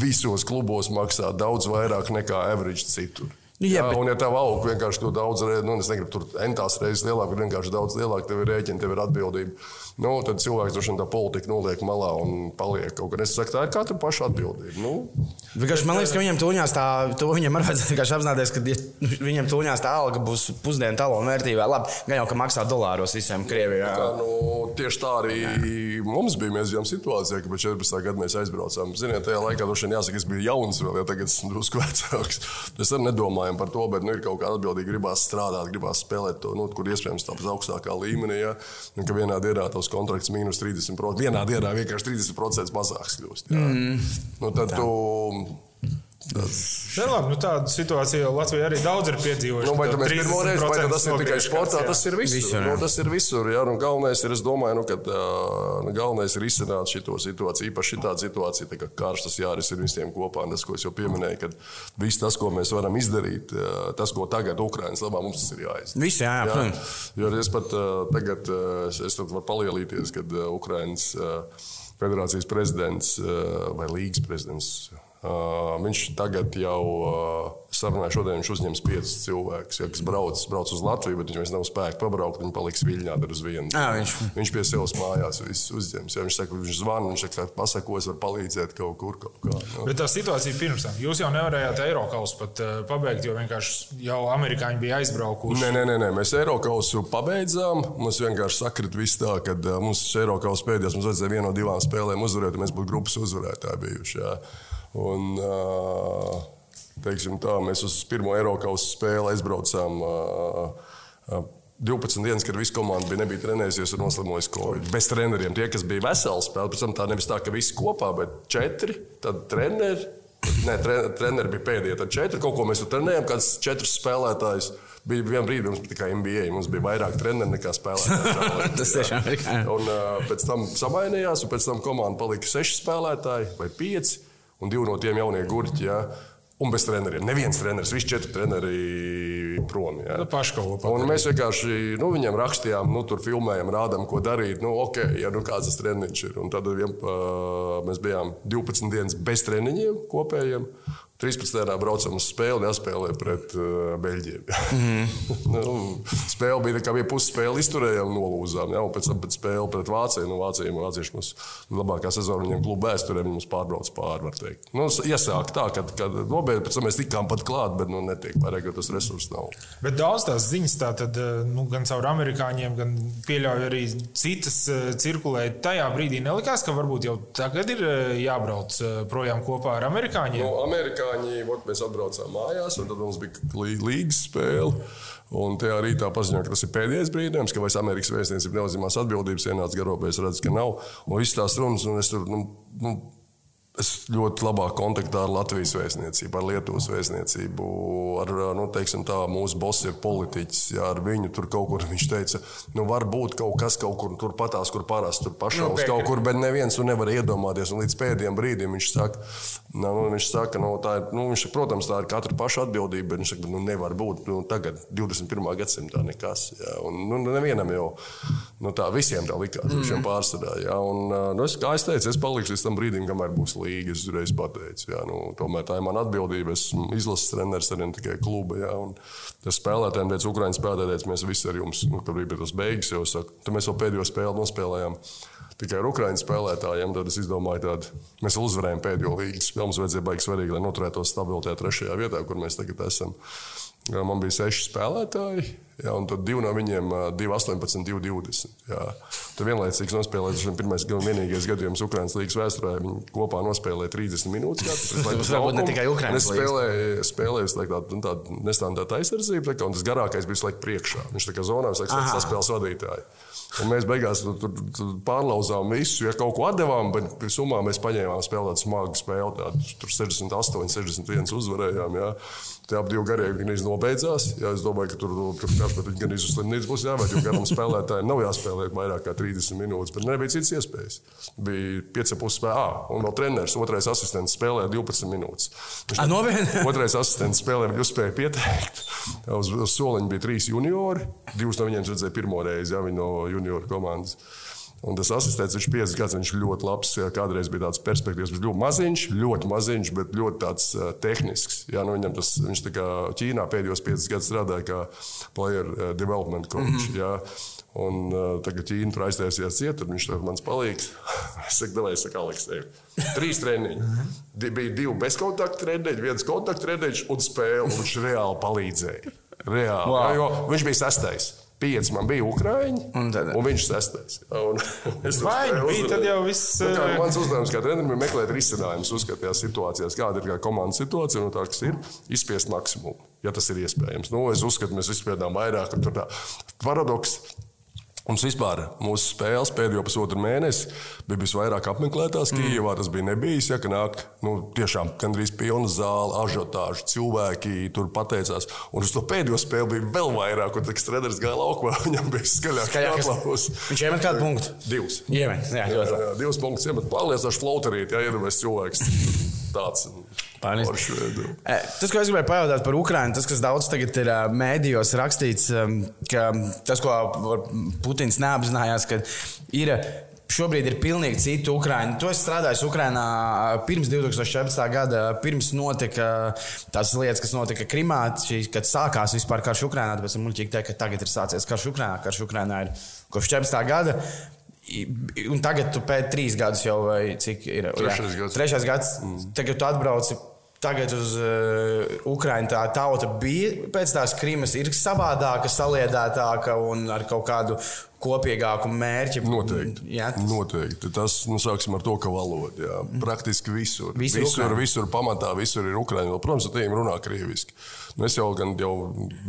visos klubos maksā daudz vairāk nekā average citur. Nu, jā, jā, bet- un, ja tev aug vienkārši to daudz nu, es negribu tur entās reizes lielāk, bet vienkārši daudz lielāk, tev ir rēķini, tev ir atbildība. Nu, tad cilvēks droši vien tā politika noliek malā un paliek kaut kur. Es saku, tā ir katra paša atbildība. Nu, Vienkārši man liekas, ka viņam tūņās tā, to viņam arī vajadzētu apzināties, ka ja viņam tūņās tā alga būs pusdienu talonu vērtībā. Labi, gan jau, ka maksā dolāros visiem Krievijā. Tā, nu, tieši tā arī mums bija. Mēs bijām situācijā, ka pēc 14 gadiem mēs aizbraucām. Ziniet, tajā laikā droši vien jāsaka, es biju jauns, vēl ja tagad esmu drusku [laughs] vecāks. Mēs arī nedomājam par to, bet nu, ir kaut kā atbildīgi, gribās strādāt, gribās spēlēt to, nu, kur iespējams tāds augstākā līmenī. Ja? Un ka vienā dienā tavs kontrakts mīnus 30%, vienā dienā vienkārši 30% mazāks kļūst. Ja? Mm. Nu, tad tu. Tas, Ne, labi, nu tādu situāciju jau Latvijā arī daudz ir piedzīvojuši. Nu, vai tad mēs pirmo reizi, vai tas ir tikai sportā, jā. tas ir visur. Visur, jā. nu, tas ir visur. Jā, nu, galvenais ir, es domāju, nu, ka uh, galvenais ir izsināt šo situāciju. Īpaši tāda situācija, tā kā karš tas jārisina visiem kopā. Un tas, ko es jau pieminēju, ka viss tas, ko mēs varam izdarīt, uh, tas, ko tagad Ukraiņas labā mums tas ir jāizdara. Visi, jā, jā, protams. Jo es pat uh, tagad uh, es, tad varu palielīties, kad uh, Ukraiņas uh, federācijas prezidents uh, vai līgas prezidents. Uh, viņš tagad jau uh, sarunāja, šodien viņš uzņems piecus cilvēkus, ja, kas brauc, brauc uz Latviju, bet viņš vairs nav spēks pabraukt. Viņi paliks viļņā dar uz vienu. Ā, viņš- viņš pie sevis mājās uzņems. Ja, viņš saka, viņš zvana, viņš saka, pasaka, ko es varu palīdzēt kaut kur. Kaut kā, nu. Bet tā situācija pirms tam. Jūs jau nevarējāt Eiropas pat uh, pabeigt, jo vienkārši jau amerikāņi bija aizbraukuši. Nē, nē, nē, nē. mēs Eiropasu pabeidzām. Mums vienkārši sakrita viss tā, ka uh, mums Eiropas pēdējās mums vajadzēja vienu no divām spēlēm uzvarēt, un mēs būtu grupas uzvarētāji bijuši. Jā. Un, uh, teiksim tā, mēs uz pirmo Eiropas spēli aizbraucām. Uh, uh, 12 dienas, kad visa komanda bija, nebija trenējusies un noslimojusi Covid. Bez treneriem. Tie, kas bija veseli spēlētāji, pēc tam tā nevis tā, ka visi kopā, bet četri, tad treneri. Nē, tre, treneri bija pēdējie, tad četri. Kaut ko mēs tur trenējām, kāds četrus spēlētājus. Bija viena brīdi, mums bija tikai NBA. Mums bija vairāk treneri nekā spēlētāji. [laughs] Tas tiešām ir. jā. Un, uh, pēc tam samainījās, un pēc tam komanda palika seši spēlētāji vai pieci, un divi no tiem jaunie gurķi. Jā. Un bez treneriem. Neviens treneris, visi četri treneri prom. Jā. Nu, Un mēs vienkārši nu, viņam rakstījām, nu, tur filmējām, rādām, ko darīt. Nu, ok, ja nu kāds tas treniņš ir. Un tad vien, mēs bijām 12 dienas bez treniņiem kopējiem. 13. dienā braucam uz spēli jāspēlē pret uh, Beļģiem. Mm. [laughs] nu, spēle bija kā bija pusspēle, izturējām, nolūzām. Un pēc tam spēle pret Vāciju. Nu, Vācija, Vācieši mums labākā sezona viņiem klubu vēsturē, mums pārbrauc pāri, var teikt. Nu, iesāk tā, ka, nobeigts, pēc tam mēs tikām pat klāt, bet nu, netiek vairāk, jo tas resurs nav. Bet daudz tās ziņas, tā tad, eh, nu, gan caur amerikāņiem, gan pieļauju arī citas eh, cirkulēt. Tajā brīdī nelikās, ka varbūt jau tagad ir jābrauc projām kopā ar amerikāņiem. Nu, amerikāņi, vot, mēs atbraucām mājās, un tad mums bija lī- līgas spēle. Un tajā rītā paziņoja, ka tas ir pēdējais brīdis, ka vairs Amerikas vēstniecība neuzņemās atbildības. Ienāca garobē, es redzu, ka nav. Un viss tās runas, un es tur. Nu, nu, Es ļoti labā kontaktā ar Latvijas vēstniecību, ar Lietuvas vēstniecību, ar nu, teiksim, tā, mūsu boss ir politiķis. Jā, ar viņu tur kaut kur viņš teica, nu, varbūt kaut kas kaut kur tur patās, kur parasti tur pašā uz Nu, kaut kur, bet neviens to nevar iedomāties. Un līdz pēdējiem brīdim viņš saka, nu, viņš saka nu, tā ir, nu, viņš, protams, tā ir katra paša atbildība, bet viņš saka, nu, nevar būt nu, tagad, 21. gadsimtā nekas. Jā, un, nu, nevienam jau nu, tā visiem tā likās, mm. -hmm. pārsvarā. Nu, es, kā es teicu, es palikšu līdz tam brīdim, kamēr būs līnija. Līga. Es uzreiz pateicu, jā, nu, tomēr tā ir mana atbildība. Esmu izlases treneris arī tikai kluba. Jā, un tas spēlētājiem, teica, Ukraiņas spēlētājiem, mēs visi ar jums, nu, kad bija tas beigas, jau saka, tad mēs vēl pēdējo spēli nospēlējām tikai ar Ukraiņas spēlētājiem. Tad es domāju, ka mēs uzvarējām pēdējo līgas spēli. Mums vajadzēja baigi svarīgi, lai noturētos stabilitātē trešajā vietā, kur mēs tagad esam. Man bija seši spēlētāji, jā, un tad divi no viņiem - 2, 18, 2, 20. Jā. Tad vienlaicīgi nospēlēja šis pirmais un vienīgais gadījums Ukraiņas līnijas vēsturē. Viņi kopā nospēlēja 30 minūtes. Tas varbūt ne tikai Ukraiņas līnijas. Spēlēja, spēlēja tādu, nu, tādu nestandarta aizsardzību, tā, un tas garākais bija slēgt priekšā. Viņš tā kā zonā saspēles vadītāji. Un mēs beigās tur, tur, tur pārlauzām visu, ja kaut ko devām, bet summā mēs paņēmām spēlēt smagu spēli. Tādu, tur 68, 61 uzvarējām. Jā. Tie ap divi garie gan nobeidzās. Jā, es domāju, ka tur, tur kāds gan uz slimnīcas būs jāvērt, jo garam spēlētājiem nav jāspēlē vairāk kā 30 minūtes, bet nebija citas iespējas. Bija 5,5 spēlē, un vēl treneris, otrais asistents spēlēja 12 minūtes. Viņš, A, [laughs] otrais asistents spēlēja, viņš uzspēja pieteikt. Uz, uz soliņa bija trīs juniori, divus no viņiem redzēja pirmo reizi, ja viņi no junioru komandas. Un tas asistents, ir 5 gadus, viņš ļoti labs. Kādreiz bija tāds perspektīvs, viņš ļoti maziņš, ļoti maziņš, bet ļoti tāds uh, tehnisks. Jā, nu, viņam tas, viņš tā kā Ķīnā pēdējos 5 gadus strādāja kā player development coach. Mm -hmm. jā. Un uh, tagad Ķīna tur aiztaisījās ciet, tad viņš tur mans palīgs. [laughs] es saku, devai, saka, Aleks, tev. Trīs treniņi. Di bija divi bezkontaktu treniņi, viens kontaktu treniņš un spēle, un viņš reāli palīdzēja. Reāli. Wow. Jā, jo viņš bija sastais. Pieci man bija ukrāņi, un, tad, un viņš sestais. Un, [laughs] Vai bija tad jau viss? Nu, kā, mans uzdevums kā trenerim ir meklēt risinājumus uzskatījās situācijās, kāda ir kā komandas situācija, un tā, kas ir, izspiest maksimumu, ja tas ir iespējams. Nu, es uzskatu, mēs izspiedām vairāk, un tur tā paradoks Mums vispār mūsu spēles pēdējo pusotru mēnesi bija visvairāk apmeklētās mm. Kijavā. Tas bija nebijis, ja nāk nu, tiešām gandrīz pilna zāle, ažiotāža, cilvēki tur pateicās. Un uz to pēdējo spēli bija vēl vairāk, un tas treneris gāja laukumā. [laughs] Viņam bija skaļāk aplausos. Viņš iemet kādu punktu? Divus. Iemet, jā, jā, jā, divus punktus iemet. Pārliecinoši flauterīt, ja iedomājas cilvēks. Tāds. Tas, ko es gribēju pajautāt par Ukrajinu, tas, kas daudz tagad ir mēdījos rakstīts, ka tas, ko Putins neapzinājās, ka ir Šobrīd ir pilnīgi cita Ukraina. Tu esi strādājis Ukrajinā pirms 2014. gada, pirms notika tās lietas, kas notika Krimā, kad sākās vispār karš Ukrajinā. Tāpēc man liekas, ka tagad ir sācies karš Ukrajinā. Karš Ukrajinā ir kopš 14. gada. Un tagad tu pēc trīs gadus jau, vai cik ir? Trešais gads. Trešais gads. Mm. Tagad tu atbrauci. Tagad uz uh, Ukraiņu tā tauta bija pēc tās krimas, ir savādāka, saliedētāka un ar kaut kādu kopīgāku mērķi. Noteikti. Jā, tas... Noteikti. Tas, nu, sāksim ar to, ka valoda. Jā. Mm. Praktiski visur. Visur, visur, visur pamatā, visur ir Ukraiņa. Protams, ar tiem runā krieviski. Nu, es jau gan jau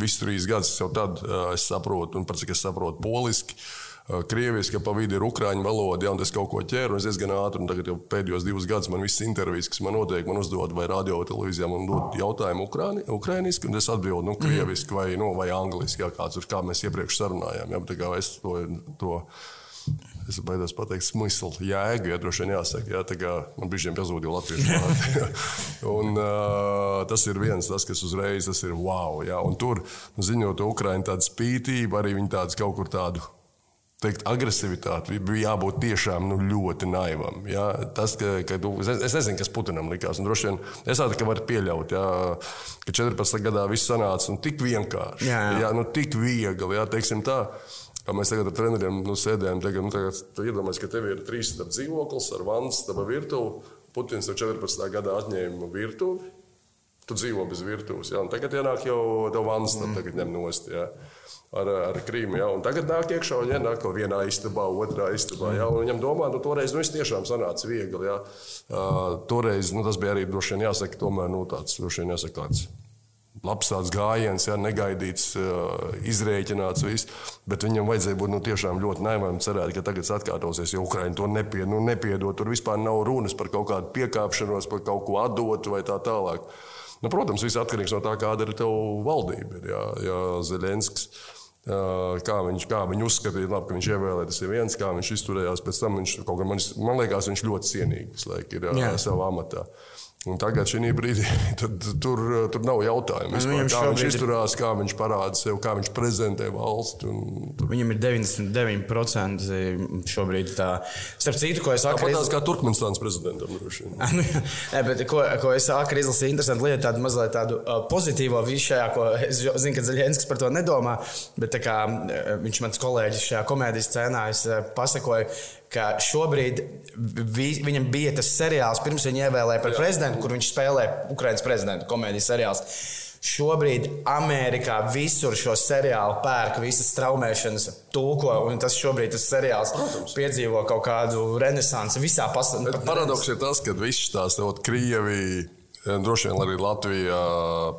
visu trīs gadus jau tad uh, saprotu, un par cik es saprotu poliski. Uh, krieviski, ka pa vidu ir ukrāņu valoda, ja tas kaut ko ķer, un es diezgan ātri, un tagad jau pēdējos divus gadus man visas intervijas, kas man notiek, man uzdod vai radio televīzijā, man dod jautājumu ukrāni, ukrāniski, un es atbildu, nu, krieviski vai, nu, vai angliski, ja kāds ir, kā mēs iepriekš sarunājām, ja, bet kā es to, to Es baidos pateikt, smyslu, jēgu, ja droši vien jāsaka. Jā, tā kā man brīžiem pazūd jau latviešu vārdi. [laughs] un uh, tas ir viens, tas, kas uzreiz tas ir wow. Jā, un tur, nu, ziņot Ukraiņu tādu spītību, arī viņi tādu kaut kur tādu teikt, agresivitāte bija jābūt tiešām nu, ļoti naivam. Ja? Tas, ka, ka tu, es, es nezinu, kas Putinam likās. Droši vien es tādu varu pieļaut, ja? ka 14. gadā viss sanāca nu, tik vienkārši, jā, jā. Ja? Nu, tik viegli. Ja? Teiksim, tā, Kā mēs tagad ar treneriem nu, sēdējām, tagad, nu, tagad iedomājamies, ka tev ir trīs dzīvoklis ar vannu, stāva virtuvi. Putins jau 14. gadā atņēma virtuvi. Tu dzīvo bez virtuves. Ja? Tagad ienāk jau tev vannas, mm. tagad ņem nost. Ja? ar, ar Krīmu. Ja? Un tagad nāk iekšā, un ienāk kaut vienā istabā, otrā istabā. Ja? Un viņam domā, nu, toreiz nu, tiešām sanāca viegli. Ja? Uh, toreiz nu, tas bija arī droši vien jāsaka, tomēr nu, tāds droši vien jāsaka tāds. Labs tāds gājiens, ja, negaidīts, izrēķināts, viss. Bet viņam vajadzēja būt nu, tiešām ļoti naivam, cerēt, ka tagad atkārtosies, jo Ukraiņa to nepie, nu, nepiedod. Tur vispār nav runas par kaut kādu piekāpšanos, par kaut ko atdotu vai tā tālāk. Nu, protams, viss atkarīgs no tā, kāda ir tev valdība. Ja, ja Zelenskis Kā viņš, kā viņš uzskatīja, labi, ka viņš ievēlēja, tas ir viens, kā viņš izturējās. Pēc tam viņš man, man liekas, viņš ļoti cienīgs laik, ir jā. savā amatā. Un tagad, šī brīdī, [laughs] tad, tur, tur nav jautājumu. Vispār, kā viņš izturās, kā viņš parāda sev, kā viņš prezentē valsti. Tur... Viņam ir 99% šobrīd. Tā. Starp citu, ko es saku, ir tas kā Turkmenistānas prezidentam. [laughs] Nu, Nē, bet, ko, ko es saku, ir izlasīt interesantu lietu, tādu mazliet tādu pozitīvo visu šajā, ko es zinu, ka Zaļenskis par to nedomā. Bet kā, viņš mans kolēģis šajā komēdijas scēnā, es pasakoju, ka šobrīd vi, viņam bija tas seriāls, pirms viņa ievēlēja par Jā. prezidentu, kur viņš spēlē Ukraiņas prezidentu komēdijas seriāls. Šobrīd Amerikā visur šo seriālu pērk, visas traumēšanas tulko, un tas šobrīd tas seriāls Protams. piedzīvo kaut kādu renesansi visā pasaulē. Paradoks ir tas, ka viss tās Krievija Droši vien arī Latvijā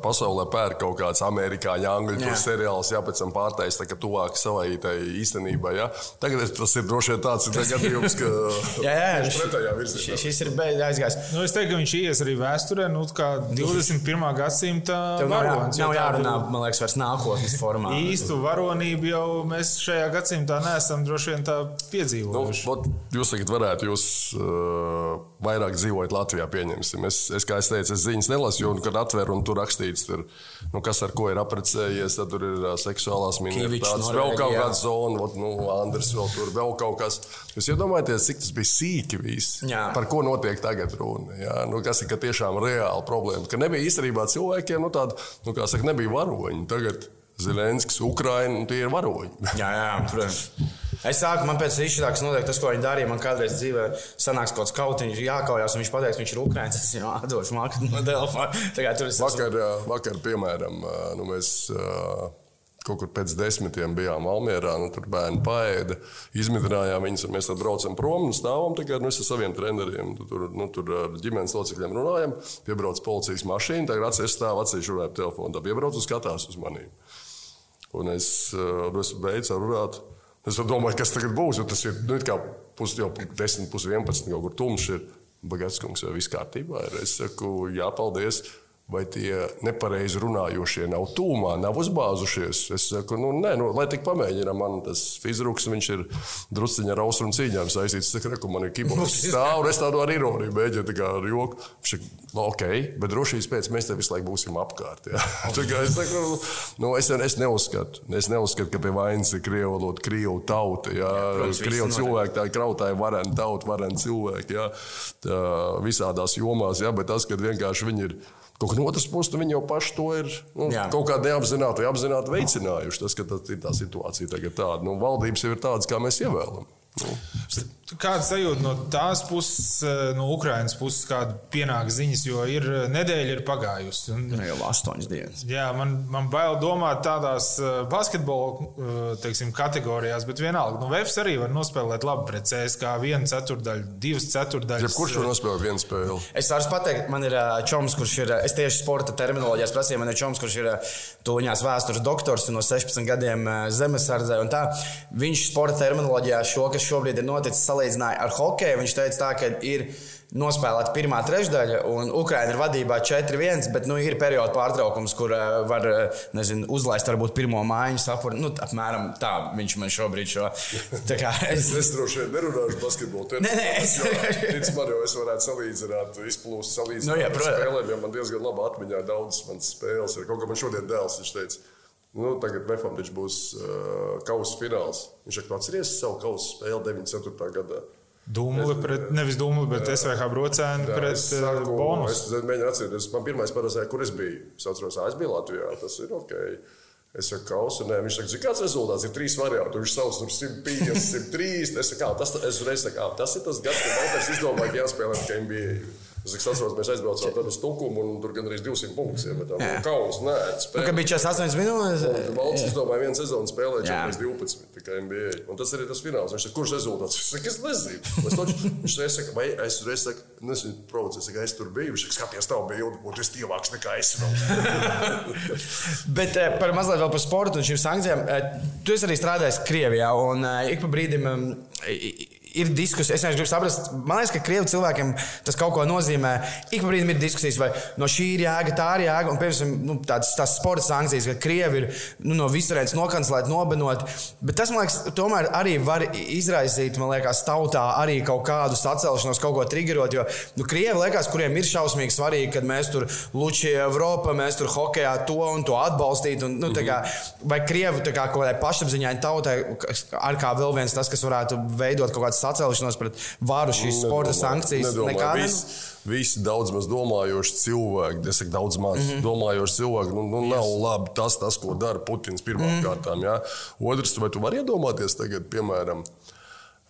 pasaulē pērk kaut kāds amerikāņu, angļu seriāls, jā, pēc tam pārtaisa tā, tuvāk savai īstenībai. Ja? Tagad tas ir droši vien tāds [laughs] gadījums, ka jā, jā, viņš pretējā virzienā. Šis ir aizgājis. Nu, es teiktu, ka viņš ies arī vēsturē, nu, kā 21. gadsimta varonis. Nav, nav jārunā, man liekas, vairs nākotnes formā. Īstu varonību jau mēs šajā gadsimtā neesam droši vien tā piedzīvojuši. Nu, jūs tagad varētu, jūs uh, vairāk dzīvojat Latvijā, pieņemsim. Es, es kā es teicu, es ziņas nelasu, un kad atver un tur rakstīts, tur, nu, kas ar ko ir apprecējies, tad tur ir uh, seksuālās minoritātes, vēl kaut kāda zona, ot, nu, Andris vēl tur, vēl kaut kas. Jūs iedomājaties, cik tas bija sīki viss, jā. par ko notiek tagad runa. Jā? Nu, kas ir tiešām reāla problēma, ka nebija īstenībā cilvēkiem, nu, tāda, nu, kā saka, nebija varoņi. Tagad Zelenskis, Ukraina, un tie ir varoņi. [laughs] jā, jā, protams. Es sāku, man pēc izšķirākas notiek tas, ko viņi darīja. Man kādreiz dzīvē sanāks kaut kāds kautiņš, jākaujās, un viņš pateiks, viņš ir Ukrāņš. [laughs] Es viņam atdošu mākslu no telefona. Vakar, vakar, piemēram, nu, mēs kaut kur pēc desmitiem bijām Almjerā, nu, tur bērni paēda, izmitrinājām viņus, un mēs tad braucam prom un stāvam tikai nu, ar saviem treneriem. Tur, nu, tur ar ģimenes locekļiem runājam, piebrauc policijas mašīna, tagad atceļ stāv, atceļ runāju telefonu, tā piebrauc un skatās uz maniem. Un es, es beidzu runāt. Es domāju, kas tagad būs. Tas ir nu, pus, jau 10, pus 11, kaut kur tumšs. Bagāts kungs, vai viss kārtībā? Ir. Es saku, jā, paldies vai tie nepareizi runājošie nav tūmā, nav uzbāzušies. Es saku, nu, nē, nu, lai tik pamēģina. Man tas fizruks, viņš ir drusciņā ar austrumu cīņām saistīts. Es saku, man ir kibors stāv, un es tādu ar ironiju mēģinu, tā kā ar joku. Viņš saka, nu, ok, bet drošības pēc mēs te visu laiku būsim apkārt. Ja? [laughs] es, saku, nu, es, es neuzskatu, es neuzskatu, ka pie vainas ir krievu valoda, krievu tauta. Ja? Krievu cilvēki, tā ir krautāja varena tauta, varena cilvēki. Ja? Tā, visādās jomās, ja? bet tas, ka vienkārši viņi ir Kaut no otras puses, viņi jau paši to ir nu, Jā. kaut kā neapzināti vai apzināti veicinājuši. Tas, ka tas ir tā situācija tagad tāda. Nu, valdības jau ir tādas, kā mēs ievēlamies. Nu. Kāda sajūta no tās puses, eh, no Ukrainas puses, kāda pienāk ziņas, jo ir eh, nedēļa ir pagājusi. Un, nu, jau astoņas dienas. Jā, man, man bail domāt tādās eh, basketbola teiksim, kategorijās, bet vienalga, nu, Vēfs arī var nospēlēt labi pret CSK. Vienu ceturdaļu, divas ceturdaļas. Ja kurš var nospēlēt vienu spēli? Es varu pateikt, man ir čoms, kurš ir, es tieši sporta terminoloģijās prasīju, man ir čoms, kurš ir tuņās vēstures doktors no 16 gadiem zemesardzē. Viņš sporta terminoloģijā šo, kas šobrīd ir noticis, salīdzināja ar hokeju. Viņš teica, tā, ka ir nospēlēta pirmā trešdaļa, un Ukraiņa ir vadībā 4-1, bet nu, ir perioda pārtraukums, kur uh, var uh, nezinu, uzlaist varbūt pirmo mājiņu sapuri. Nu, apmēram tā viņš man šobrīd šo. [laughs] Kā, es es droši vien nerunāšu basketbolu. Nē, nē, es [laughs] domāju, man jau es varētu salīdzināt, izplūst salīdzināt nu, jā, ar spēlēm, jo man diezgan labi atmiņā daudzas manas spēles ir. Kaut kā man šodien dēls, viņš teica, Nu, tagad taču būs uh, kausa fināls. Viņš ir atceries savu kausa spēli 94. gadā. Dūmuli pret, nevis dūmuli, bet jā, SVH brocēni pret saku, bonus. Es mēģinu atcerēties, man pirmais paredzēja, kur es biju. Es atceros, es biju Latvijā, tas ir ok. Es saku, kausa, nē, viņš saka, kāds rezultāts ir trīs varianti. Viņš sauc tur 150, 103. Es saku, tas, es reiz saku, tas ir tas gads, kad Valters izdomāja, ka jāspēlē NBA. Es atceros, mēs aizbraucām uz Stūkumu un tur gandrīz 200 punktus iemetām. Kauns, nē, spēlē. Kad bija 48 minūtes? Valsts izdomāja vienu sezonu spēlēt 12 tikai NBA. Un tas arī tas fināls. Viņš saka, kurš rezultāts? Es saku, es nezinu. Es toč, viņš saka, vai es reiz saku, nezinu, provocēs, ka es tur biju. Viņš saka, skaties, tavu bildi, būtu es tievāks nekā es. [laughs] Bet eh, par mazliet vēl par sportu un šīm sankcijām. Eh, tu esi arī strādājis Krievijā un eh, ik pa brīdim ir diskusija. Es vienkārši gribu saprast, man liekas, ka krievu cilvēkiem tas kaut ko nozīmē. Ik brīdim ir diskusijas, vai no šī ir jēga, tā ir jēga. Un, piemēram, nu, tādas tās sporta sankcijas, ka krievi ir nu, no visurētas nokancelēti, nobenot. Bet tas, man liekas, tomēr arī var izraisīt, man liekas, tautā arī kaut kādu sacelšanos, kaut ko triggerot. Jo nu, krievi liekas, kuriem ir šausmīgi svarīgi, kad mēs tur Lučija Eiropa, mēs tur hokejā to un to atbalstītu. Un, nu, kā, vai krievu kā, kaut kādai pašapziņai tautai, ar kā vēl viens tas, kas varētu veidot kaut kādas sacelšanos pret varu šīs sporta sankcijas. Nekāda. Visi daudz maz domājoši cilvēki, es saku, daudz maz mm -hmm. domājoši cilvēki. Nu, nu, nav yes. labi tas, tas, ko dara Putins pirmām mm -hmm. kārtām. Ja? Otrs, vai tu vari iedomāties tagad, piemēram,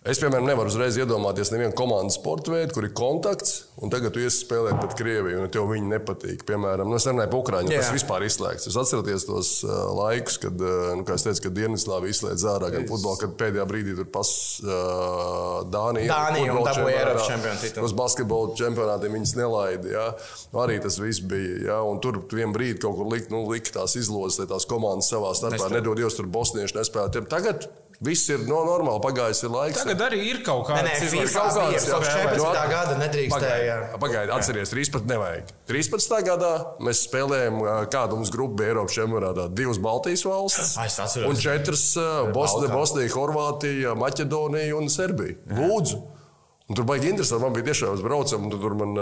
Es, piemēram, nevaru uzreiz iedomāties nevienu komandas sporta veidu, kur ir kontakts, un tagad iesi spēlēt pret Krieviju, un tev viņi nepatīk. Piemēram, nu, es runāju par Ukrāņu, tas vispār izslēgts. Es atceros tos uh, laikus, kad, uh, nu, kā es teicu, kad Dienvidslāvija izslēdz ārā gan futbolu, kad pēdējā brīdī tur pas uh, Dānija. Dānija un dabūja Eiropas čempionu titulu. Uz basketbola čempionātiem viņas nelaida. Ja? Arī tas viss bija. Ja? Un tur vienā brīdī kaut kur likt, nu, likt tās izlozes, lai tās komandas savā starpā nedod Dievs, tur bosnieši nespēlē. Tagad Viss ir no normāli pagājis ir laiks. Tagad arī ir kaut kāda līnija. Kaut kāds jau 14. gada nedrīkstēja. Pagaidiet, atcerieties, 13. nevajag. 13. gadā mēs spēlējām, kāda mums grupa bija Eiropas čempionātā. Divas Baltijas valstis un četras Bosnija, Bosnija, Horvātija, Maķedonija un Serbija. Lūdzu! Un tur baigi interesanti. Man bija tiešām, mēs braucam, un tur man,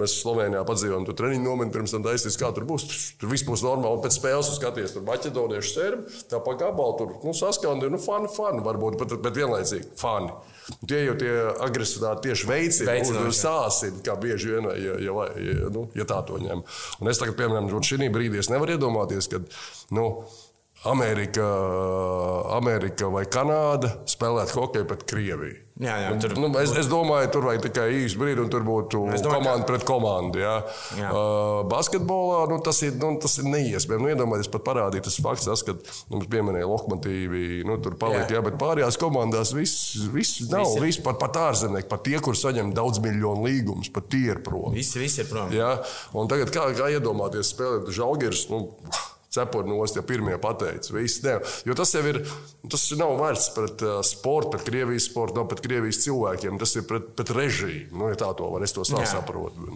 mēs Slovenijā padzīvojam, tur treniņu nometni pirms tam taisīs, kā tur būs. Tur viss būs normāli. Un pēc spēles skaties, tur maķedonieši, serbi, tā pa gabalu tur nu, saskandi, nu, fani, fani, varbūt, bet, bet vienlaicīgi fani. Un tie jau tie agresivitāti tieši veicina, un sāsina, kā bieži vien, ja, ja, ja, nu, ja tā to ņem. Un es tagad, piemēram, šī brīdī nevaru iedomāties, ka. Nu, Amerika, Amerika vai Kanāda spēlēt hokeju pret Krieviju. Jā, jā, tur, nu, es, es domāju, tur vajag tikai īsu brīdi, un tur būtu domāju, komanda ka... pret komandu. Jā. Jā. Uh, basketbolā nu, tas, ir, nu, tas ir neiespējami. Nu, iedomājieties, pat parādīt tas fakts, tas, ka nu, mums pieminēja lokomotīvi, nu, tur paliek, jā. Jā, bet pārējās komandās viss, viss nav. Visi. Viss, pat, pat ārzemnieki, pat tie, kur saņem daudz miljonu līgumus, pat tie ir prom. Visi, visi ir prom. Jā, un tagad kā, kā iedomāties spēlēt Žalgiris? Nu, cepuri nost, ja pirmie pateica. Jo tas jau ir, tas nav vērts pret uh, sportu, pret Krievijas sportu, nav pret Krievijas cilvēkiem. Tas ir pret, pret režīmu. Nu, ja tā to var, es to saprotu.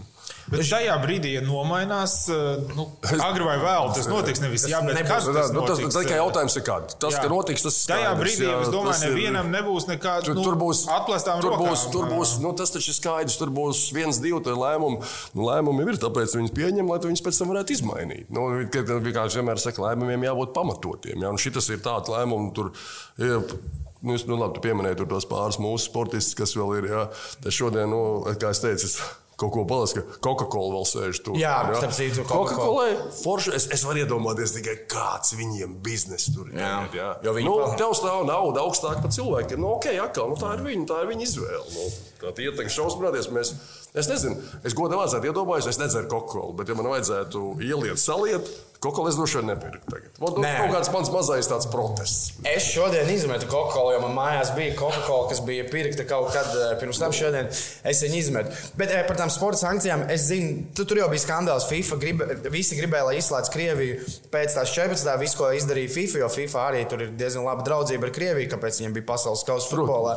Bet šajā brīdī, ja nomainās, eh, nu, agri vai vēl, tas notiks nevis jā, bet nebūs, kas tas nu, tas, tas tikai jautājums ir kāds. Tas, jā. ka notiks, tas skaidrs. Tajā brīdī, jā, es domāju, nevienam nebūs nekāda nu, tur būs, atplēstām tur rokām. Būs, tur būs, nu, tas taču ir skaidrs, tur būs viens, divi lēmumi. Nu, lēmumi ir, tāpēc viņus pieņem, lai viņus pēc tam varētu izmainīt. Nu, vienkārši vienmēr saka, lēmumiem jābūt pamatotiem. Un šitas ir tāds lēmums, tur ir. Nu, es, nu, labi, tu pieminēji tos pāris mūsu sportistus, kas vēl ir. Jā. Tas šodien, nu, kā es teicu, es kaut ko palas, ka Coca-Cola vēl sēž tur. Jā, jā. starp citu, Coca-Cola. Forši, es, es varu iedomāties tikai kāds viņiem biznesa tur ir. Jā, jā. jo viņi nu, tev stāv nauda augstāk par cilvēkiem. Nu, ok, atkal, nu, tā ir viņa, tā ir viņa izvēle. Nu, tā ietekme šausmināties. Mēs, es nezinu, es godam vajadzētu iedomāties, es nedzeru Coca-Cola, bet ja man vajadzētu ieliet, saliet, Kokolu es droši vien nepirku. Tagad. Man ir kaut kāds mans mazais tāds protests. Es šodien izmetu Kokolu, jo man mājās bija Coca-Cola, kas bija pirkta kaut kad eh, pirms tam. Šodien es viņu izmetu. Bet eh, par tām sporta sankcijām es zinu, tu, tur jau bija skandāls. FIFA grib, visi gribēja, lai izslēdz Krieviju pēc tās 14. visu, ko izdarīja FIFA, jo FIFA arī tur ir diezgan laba draudzība ar Krieviju, kāpēc viņiem bija pasaules kausa futbolā.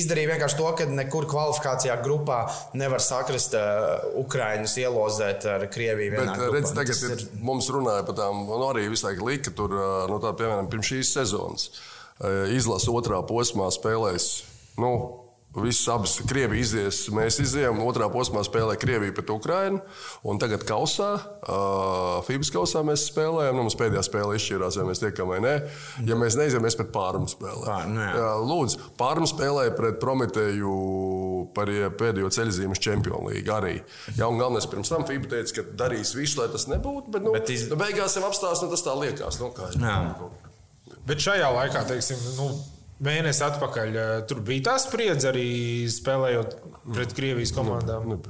Izdarīja vienkārši to, ka nekur kvalifikācijā grupā nevar sakrast uh, Ukraiņus ielozēt ar Krieviju. Bet, redz, tagad ir, ir mums runā runāja par tām, un arī visu laiku lika tur, nu, tā, piemēram, pirms šīs sezonas izlasa otrā posmā spēlēs. Nu, Visas abas Krievijas izies, mēs izējām. Otrā posmā spēlē Krievija pret Ukrajinu. Un tagad kausā, uh, FIBAS kausā mēs spēlējam. Nu, mums pēdējā spēle izšķirās, vai mēs tiekam vai nē. Ja mēs neizējām, mēs pret pārmu spēlējam. Pār, nu jā, lūdzu, pārmu spēlēja pret Prometēju par pēdējo ceļzīmes čempionu līgu arī. Jā, un galvenais pirms tam FIBA teica, ka darīs visu, lai tas nebūtu. Bet, nu, bet iz... nu, beigās jau apstāsta, nu, tas tā liekas. Nu, kā, bet šajā laikā, teiksim, nu, mēnesi atpakaļ tur bija tā spriedze arī spēlējot pret Krievijas komandām. Ne,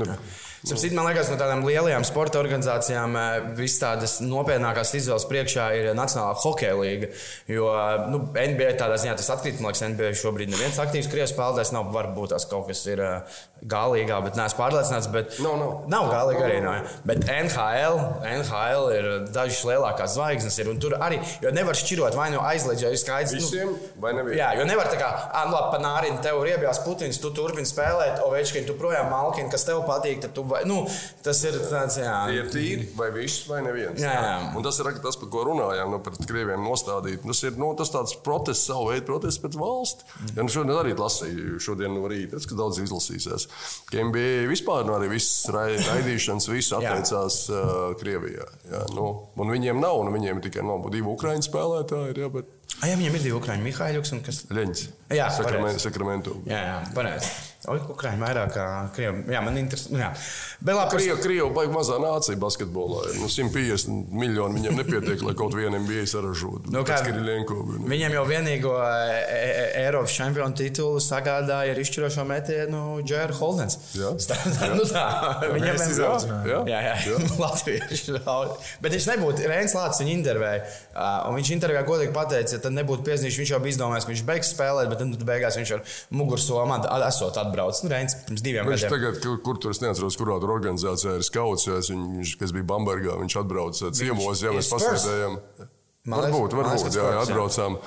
ne, ne. Sapcīt, man liekas, no tādām lielajām sporta organizācijām eh, visas tādas nopietnākās izvēles priekšā ir Nacionālā hokeja līga. Jo nu, NBA tādā ziņā tas atkrīt, man liekas, NBA šobrīd neviens aktīvs krievs spēlētājs nav. Varbūt tās kaut kas ir uh, galīgā, bet neesmu pārliecināts. Bet Nav, nav. nav galīga arī. No, bet NHL, NHL ir dažas lielākās zvaigznes. Ir, tur arī nevar šķirot vai nu aizliedz, jo ir skaidrs. Visiem vai nevienam? Jā, jo nevar tā kā, ah, nu, labi, panāriņš, tev ir iebjās Putins, tu turpini spēlēt, o veids, ka tu projām malkini, kas tev patīk, tad tu, vai, nu, tas ir tāds, jā. Tie ir tīri, vai viss, vai neviens. Jā, jā. Un tas ir tas, par ko runājām, nu, pret krieviem nostādīt. Tas ir nu, tas tāds protests, savu veidu protests pret valsti. Ja, nu, šodien arī lasīju, šodien no rīta, tas, ka daudz izlasīsies. Ka NBA vispār nu, arī viss rai- raidīšanas, viss atteicās uh, Krievijā. Jā, nu, un viņiem nav, un viņiem ir tikai no, divi ukraiņu spēlētāji. Jā, bet Ah, jā, viņam ir divi ukrāņi, Mihaiļuks un kas. Leņķis. Jā, Sakramen, pareizi. Sakramentu. Jā, jā, pareizi. Oi, Ukrāņi vairāk kā Krievi. Jā, man interesē. Jā. Bet labi, Krievija, Krievija baigi mazā nācija basketbolā. Nu, 150 miljoni viņiem nepietiek, lai kaut vienam bija saražotu. Nu, kā- nu. Viņam jau vienīgo e, e, Eiropas čempionu titulu sagādāja ar izšķirošo metienu Džēra Holdens. Jā. [laughs] Tā, nu tā. Viņam ir izaudzinājām. Jā. Jā, jā, jā. [laughs] Latvieši. Bet viņš nebūtu Rēns Lācis viņa intervēja. Un viņš intervijā godīgi pateica, ja tad nebūtu piezīmējis, viņš jau bija izdomājis, ka viņš beigs spēlēt, bet tad beigās viņš ar mugursomu at- esot atbraucis. Nu, Rēns pirms diviem Viņš gadiem. tagad, kur, tur es neatceros, kurā tur organizācijā ir skauts. es viņš, kas bija Bambergā, viņš atbrauca ciemos, ja mēs pasēdējām. Varbūt, varbūt, ka jā, jā, atbraucām.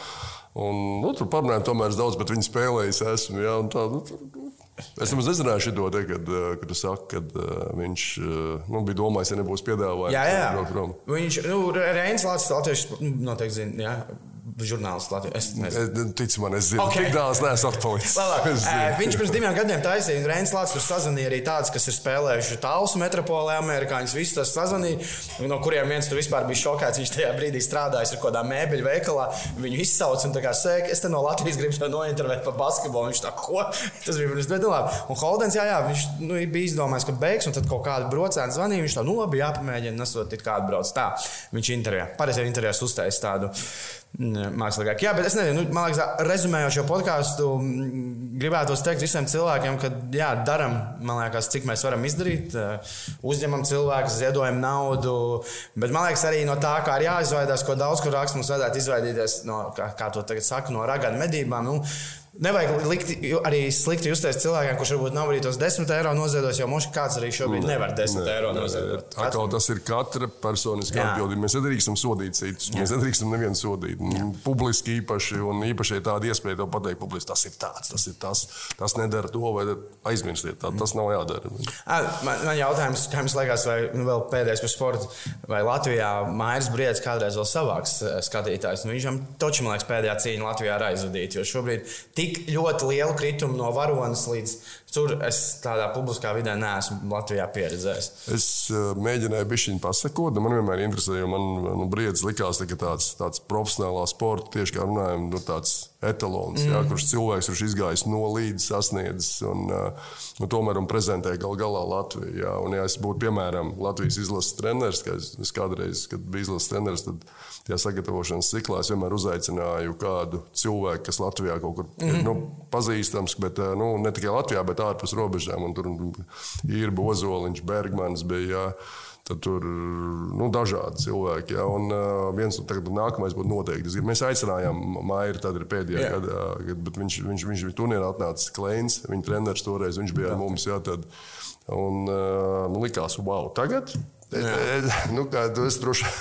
Un, nu, tur parunājām tomēr daudz, bet viņi spēlējas esmu. Jā, tā, nu, tur- Es nemaz nezināju šo te, kad, eh, kad tu saki, kad uh, viņš uh, nu, bija domājis, ja nebūs piedāvājums. Jā, jā. prom. Viņš, nu, Reinis Latvijas, nu, noteikti zina, jā, žurnālists Latvijas. Es nezinu. Es- Tici man, es zinu, Ok. okay. tik daudz neesmu atpalicis. [laughs] Viņš pirms diviem gadiem taisīja, un Reinis Lācis tur sazvanīja arī tādus, kas ir spēlējuši tālus metropolē, amerikāņus. Visus tas sazvanīja, no kuriem viens tur vispār bija šokēts. Viņš tajā brīdī strādājis ar kaut kādā mēbeļu veikalā. Viņu izsauc un tā kā sēž, es te no Latvijas gribu nointervēt par basketbolu. Viņš tā, ko? Tas bija pirms gadiem. Un Holdens, jā, jā, viņš nu, bija izdomājis, ka beigs, un tad kaut kāda brocēna zvanīja. Viņš tā, nu labi, jāpamēģina, nesot it kādu brauc. Tā, viņš intervijā, pareizajā intervijā uztaisīja tādu. Mm, Mākslinieks. Jā, bet es nezinu, nu, man liekas, rezumējot šo podkāstu, mm, gribētu teikt visiem cilvēkiem, ka jā, darām, man liekas, cik mēs varam izdarīt. eh, Uzņemam cilvēku, ziedojam naudu. Bet man liekas, arī no tā, kā ir jāizvairās, ko daudz kur raksta, mums vajadzētu izvairīties no, kā, kā to tagad saka, no raganu medībām. Nu, Nevajag likt, arī slikti justies cilvēkiem, kurš varbūt nav arī tos 10 eiro noziedos, jo mums kāds arī šobrīd nevar 10 Nē, eiro noziedot. Atkal tas ir katra personiska Jā. atbildība. Mēs nedrīkstam sodīt citus. Mēs nedrīkstam nevienu sodīt. Un Publiski īpaši, un īpaši ir tāda iespēja to pateikt, publiski tas ir tāds, tas ir tas, tas nedara to, vai aizmirstiet. Tā, tas nav jādara. Ā, Man, man jautājums, kā jums liekas, vai nu, vēl pēdējais par sportu, vai Latvijā Mairis Briedis kādreiz vēl savāks eh, skatītājs? Nu, viņam taču, man liekas, pēdējā cīņa Latvijā ir aizvadīta, jo šobrīd tik ļoti lielu kritumu no varonas līdz tur es tādā publiskā vidē neesmu Latvijā pieredzējis. Es uh, mēģināju bišķiņu pasakot, un man vienmēr interesēja, jo man nu, briedis likās tā, tāds, tāds profesionālā sporta, tieši kā runājam, nu, tāds etalons, mm. jā, kurš cilvēks ir izgājis no līdz sasniedzis un uh, nu, tomēr un prezentē gal galā Latviju. Jā, un, ja es būtu, piemēram, Latvijas izlases treneris, kā es, es kādreiz, kad biju izlases treneris, tad tajā sagatavošanas ciklā es vienmēr uzaicināju kādu cilvēku, kas Latvijā kaut kur mm. ir nu, pazīstams, bet uh, nu, ne tikai Latvijā, bet ārpus robežām. Un tur ir Bozoliņš, Bergmans bija. Jā. Tad tur nu, dažādi cilvēki. Ja, un uh, viens no tagad, nākamais būtu noteikti. Es Mēs aicinājām Mairu, tad ir pēdējā Jā. gadā, kad, viņš, viņš, viņš bija turnīrā atnācis Kleins, viņa treneris toreiz, viņš bija ar mums. Jā, tad, un uh, nu, likās, wow, tagad? E, nu, kā, esi droši.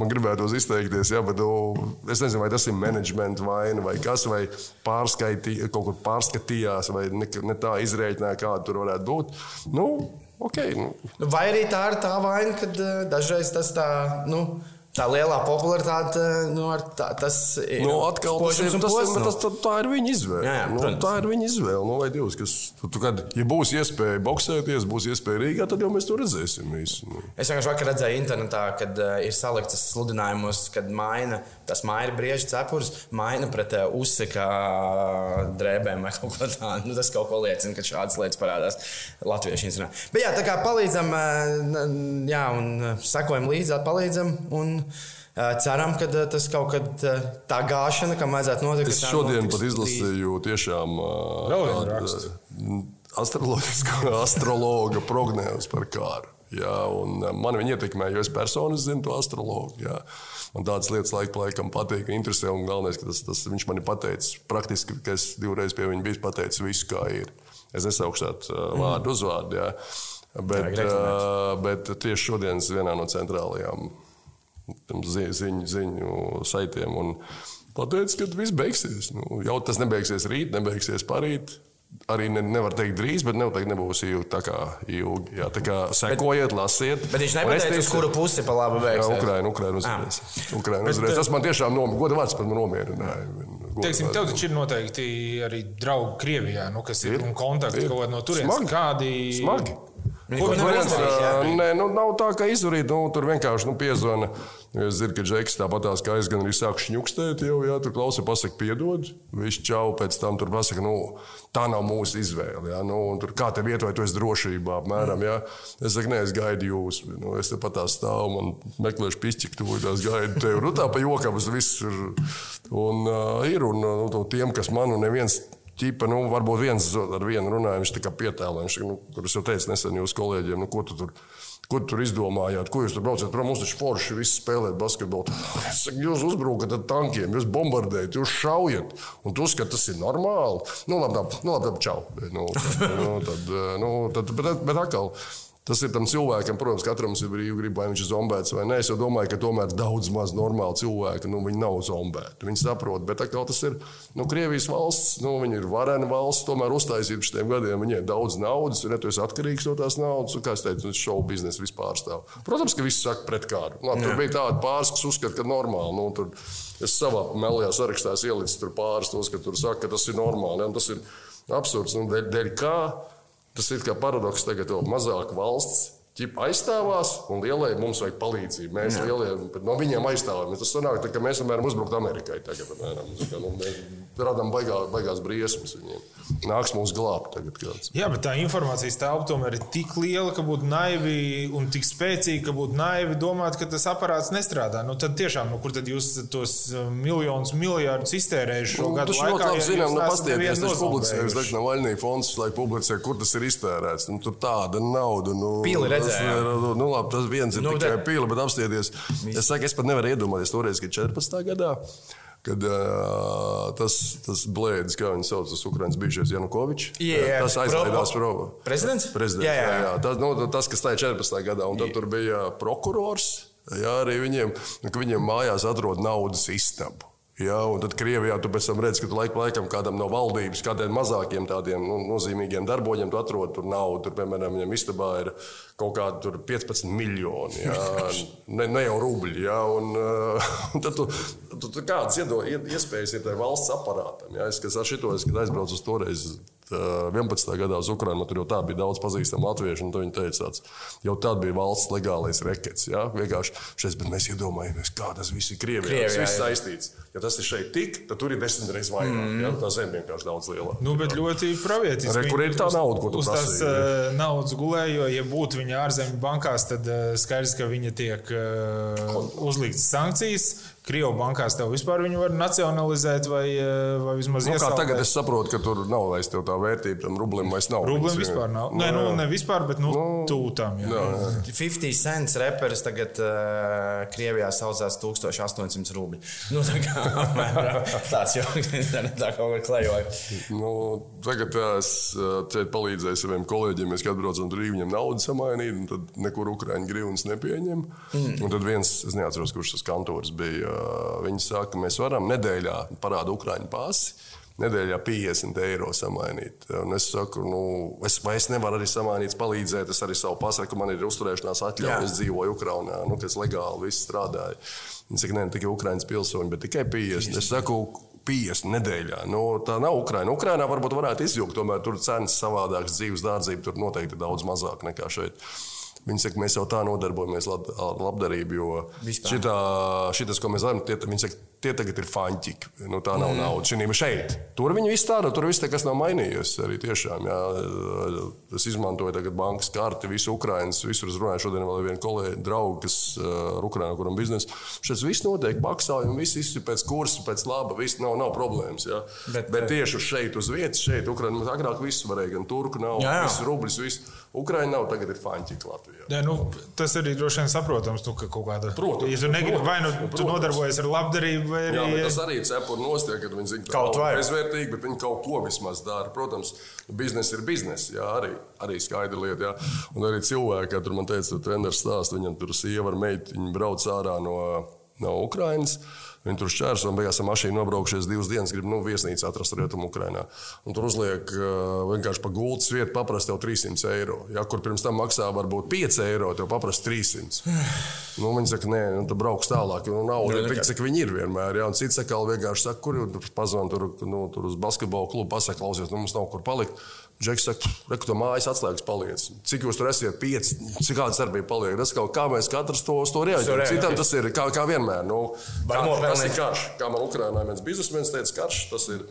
Man gribētos izteikties, jā, bet nu, es nezinu, vai tas ir menedžmenta vaina vai kas, vai pārskaitī, kaut kur pārskatījās, vai ne, ne tā izreikināja, kāda tur varētu būt. Nu, ok. Nu, Vai arī tā ir tā vaina, ka uh, dažreiz tas tā. Nu, Tā lielā popularitāte, nu, tā, tas ir. Nu, atkal, tas ir, tas, posms, nu. tas, tā ir viņa izvēle. Jā, jā, nu, protams. tā ir viņa izvēle. Nu, vai Dievs, kas, tu, tu, kad, ja būs iespēja boxēties, būs iespēja Rīgā, tad jau mēs to redzēsim. Visu, nu. Es vienkārši vakar redzēju internetā, kad uh, ir saliktas sludinājumos, kad maina tas maina brieža cepures, maina pret uh, uzsika uh, drēbēm vai kaut ko tādu. Nu, tas kaut ko liecina, ka šādas lietas parādās latviešu instrumentā. Bet jā, tā kā palīdzam, n- jā, un sekojam līdzi, palīdzam. Un, Ceram, ka tas kaut kad tā gāšana, kam vajadzētu notikt. Es šodien pat izlasīju tiešām tādu, [laughs] astrologa prognēzi par kāru. Jā, man viņa ietekmē, jo es personiski zinu to astrologu. Jā. Man tādas lietas laika pa laikam patīk, interesē. Un galvenais, ka tas, tas viņš man ir pateicis praktiski, ka es divreiz pie viņa biju pateicis visu, kā ir. Es nesaukšu tādu uh, vārdu uzvārdu. Jā. Bet, uh, bet tieši šodienas vienā no centrālajām zi, ziņu, ziņu saitiem un pateica, ka viss beigsies. Nu, jau tas nebeigsies rīt, nebeigsies parīt arī ne, nevar teikt drīz, bet noteikti nebūs ilgi. Tā kā ilgi. Jā, tā kā sekojiet, bet, lasiet. Bet viņš nepateica, uz kuru pusi pa labi veiks. Jā, Ukraina, Ukraina. Ah. Ukraina uzvarēs. Tas man tiešām nom, goda vārds par nomierināja. Teiksim, tev taču ir noteikti arī draugi Krievijā, nu, kas ir, ir un kontakti kaut kādā no turienes. Smagi. Kādi... Smagi. Ko viņi var izdarīt? Nē, nu, nav tā, ka izdarīt. Nu, tur vienkārši nu, piezvana. Es zinu, ka Džeks tāpat tās kā es gan arī sāku šņukstēt, jau jā, tur klausa, pasaka, piedod. Viņš čau pēc tam tur pasaka, nu, tā nav mūsu izvēle. Jā, nu, tur kā tev iet, vai tu esi drošībā, apmēram. Jā. Es saku, nē, es gaidu jūs. Nu, es te pat tā stāvu, man meklēšu pišķiku, tu tās gaidu tevi. Nu, tā pa jokam, tas viss ir. Un uh, ir, un nu, tiem, kas man un neviens ķipa, nu, varbūt viens ar vienu runāja, viņš tā kā pietēlē. Viņš, nu, es jau teicu nesen jūsu kolēģiem, nu, ko tu tur. Ko tu tur izdomājāt? Ko jūs tur braucat? Prom mums taču forši visi spēlēt basketbolu. Saku, jūs uzbrukat ar tankiem, jūs bombardējat, jūs šaujat. Un tu uzskati, tas ir normāli. Nu, labi, labi, nu, labi čau. Nu, tad, nu, tad, nu, tad, bet, bet atkal. Tas ir tam cilvēkam, protams, katram ir brīvi griba, vai viņš ir zombēts vai nē. Es domāju, ka tomēr daudz maz normāli cilvēki nu, nav zombēti. Viņi saprot, bet atkal tas ir nu, Krievijas valsts, nu, viņi ir varena valsts, tomēr uztaisīt šiem gadiem. Viņiem ir daudz naudas, un ja tu esi atkarīgs no tās naudas, un kā es teicu, šovu biznesu vispār stāv. Protams, ka visi saka pret kāru. Labi, tur bija tādi pāris, kas uzskata, ka normāli. Nu, tur, es savā melnajā sarakstā ielicu pāris tos, ka tur saka, ka tas ir normāli. Ja, tas ir absurds. Nu, dēļ, dēļ kā? Tas ir kā paradoks, tagad jau mazāk valsts ķipa aizstāvās, un lielie mums vajag palīdzību. Mēs lielie, no viņiem aizstāvamies. Tas sanāk, tā, ka mēs vienmēr uzbruktu Amerikai. Tagad, apmēram, kā, nu, mēs radām baigā, baigās briesmas viņiem. Nāks mūs glābt tagad kāds. Jā, bet tā informācijas telpa tomēr ir tik liela, ka būtu naivi un tik spēcīga, ka būtu naivi domāt, ka tas aparāts nestrādā. Nu, tad tiešām, nu, kur tad jūs tos uh, miljonus, miljardus iztērējuši šo nu, gadu laikā? Ļoti labi zinām, nu, pastieties, tas publicējas, Lekna Vaļnī fonds, lai publicē, kur tas ir iztērēts. Nu, tur tāda nauda. Nu, Pili redzēja. Nu, nu, labi, tas viens ir nu, tikai tā... pīle, bet apstieties. Es saku, es pat nevaru iedomāties toreiz, ka 14. gadā kad uh, tas, tas blēdis, kā viņi sauc, tas Ukraiņas bijušais Janukovičs, yeah, tas aizlaidās prom. Prezidents? Prezidents jā, jā. jā, jā. Tas, nu, tas, kas ir 14. gadā, un tad tur bija prokurors, jā, arī viņiem, nu, viņiem mājās atrod naudas istabu. Ja, un tad Krievijā tu pēc tam redz, ka tu laik pa laikam kādam no valdības, kādiem mazākiem tādiem nu, nozīmīgiem darboņiem, tu atrod tur naudu. Tur, piemēram, viņam istabā ir kaut kādi 15 miljoni, ja, ne, ne jau rubļi. Ja, un, [laughs] un tad tu, tu, tu kādas iespējas ir valsts aparātam. Ja, es, kas ar šito, es, kad aizbraucu uz toreiz 11. gadā uz Ukrajinu. Tur jau tā bija daudz pazīstamu latviešu, un viņi teica, tāds, jau tad bija valsts legālais rekets. Ja? Vienkārši šeit, mēs iedomājamies, kā tas viss ir Krievijā. Krievijā tas viss saistīts. Ja tas ir šeit tik, tad tur ir desmit reizes vairāk. Mm. Ja? Tā zeme vienkārši daudz lielāka. Nu, bet ļoti pravietiski. Re, kur ir tā nauda, ko tu uz tās uh, naudas gulēji, jo, ja būtu viņa ārzemju bankās, tad uh, skaidrs, ka viņa tiek uh, uzliktas sankcijas. Krievijas bankās tev vispār viņu var nacionalizēt vai, vai vismaz nu, iesaldēt. Tagad es saprotu, ka tur nav vairs tā vērtība tam rublim vairs nav. Rublim vispār nav. Nē, nu, ne vispār, bet nu, nu tūtām. Jā. Jā, jā. 50 cents reperis tagad uh, Krievijā saucās 1800 rubļi. Nu, tā kā [laughs] tāds jau tā kaut kā klejoja. Nu, tagad es šeit palīdzēju saviem kolēģiem. Mēs katru braucam tur viņam naudu samainīt, un tad nekur Ukraiņu grīvus nepieņem. Mm. Un tad viens, es neatceros, kurš tas kantors bija Viņi saka, mēs varam nedēļā parādīt Ukrāņu pasi. Nedēļā 50 eiro samainīt. Un es saku, nu, es, es nevaru arī samainīt, palīdzēt. Es arī savu pasaku, man ir uzturēšanās atļauja. Es dzīvoju Ukrajinā, nu, kas legāli viss strādāja. Viņi saka, ne tikai Ukraiņas pilsoņi, bet tikai 50. Es saku, 50 nedēļā. Nu, tā nav Ukraiņa. Ukraiņā varbūt varētu izjūgt, tomēr tur cenas savādākas, dzīves dārdzība tur noteikti daudz mazāk nekā šeit. Viņi saka, mēs jau tā nodarbojamies ar labdarību, jo šitā, šitas, ko mēs darām, tie, viņi saka, tie tagad ir fanķiki. Nu, tā nav mm. nauda. Šī šeit. Tur viņi viss tāda, tur viss nekas nav mainījies. Arī tiešām, jā, es izmantoju tagad bankas karti, visu Ukraiņas, visur es runāju. Šodien vēl ir viena kolēģa, drauga, kas ar Ukraiņu, kuram biznesa. Šis viss notiek maksājumi, viss ir pēc kursa, pēc laba, viss nav, nav problēmas. Jā. Bet, Bet tieši šeit uz vietas, šeit Ukraiņā, agrāk viss varēja, gan turku nav, jā, jā. viss rublis, viss. Ukraiņa nav, tagad ir fanķika Latvijā. Jā, nu, tas arī droši vien saprotams, nu, ka kaut kāda. Protams, ja tu negribi, vai nu tu nodarbojies ar labdarību, vai arī. Jā, tas arī cepuri nostiek, kad viņi zina, ka kaut vai bezvērtīgi, bet viņi kaut ko vismaz dara. Protams, biznesa ir biznesa, jā, arī, arī skaidra lieta. Jā. Un arī cilvēki, kad tur man teica, ka treneris stāsta, viņam tur sieva ar meitiņu brauc ārā no, no Ukrainas. Viņi tur šķērso un beigās ar mašīnu nobraukšies divas dienas, grib nu, viesnīcu atrast rietumu Ukrajinā. Un tur uzliek vienkārši pa gultas vietu, paprasti jau 300 eiro. Ja, kur pirms tam maksā varbūt 5 eiro, tev paprasti 300. [sighs] nu, viņi saka, nē, nu, tu brauks tālāk. Nu, nauda ir tik, cik viņi ir vienmēr. Ja, un cits atkal vienkārši saka, kur ir pazvan tur, nu, tur uz basketbola klubu, pasaka, klausies, nu, mums nav kur palikt. Džeks saka, reku, to mājas atslēgas paliec. Cik jūs tur esat? Pieci, cik kāda darbība paliek? Tas kaut kā mēs katrs to, to reaģējam. Citam tas ir kā, kā vienmēr. Nu, kā, tas ir karš. Kā man Ukrainā viens biznesmenis teica, karš. Tas ir,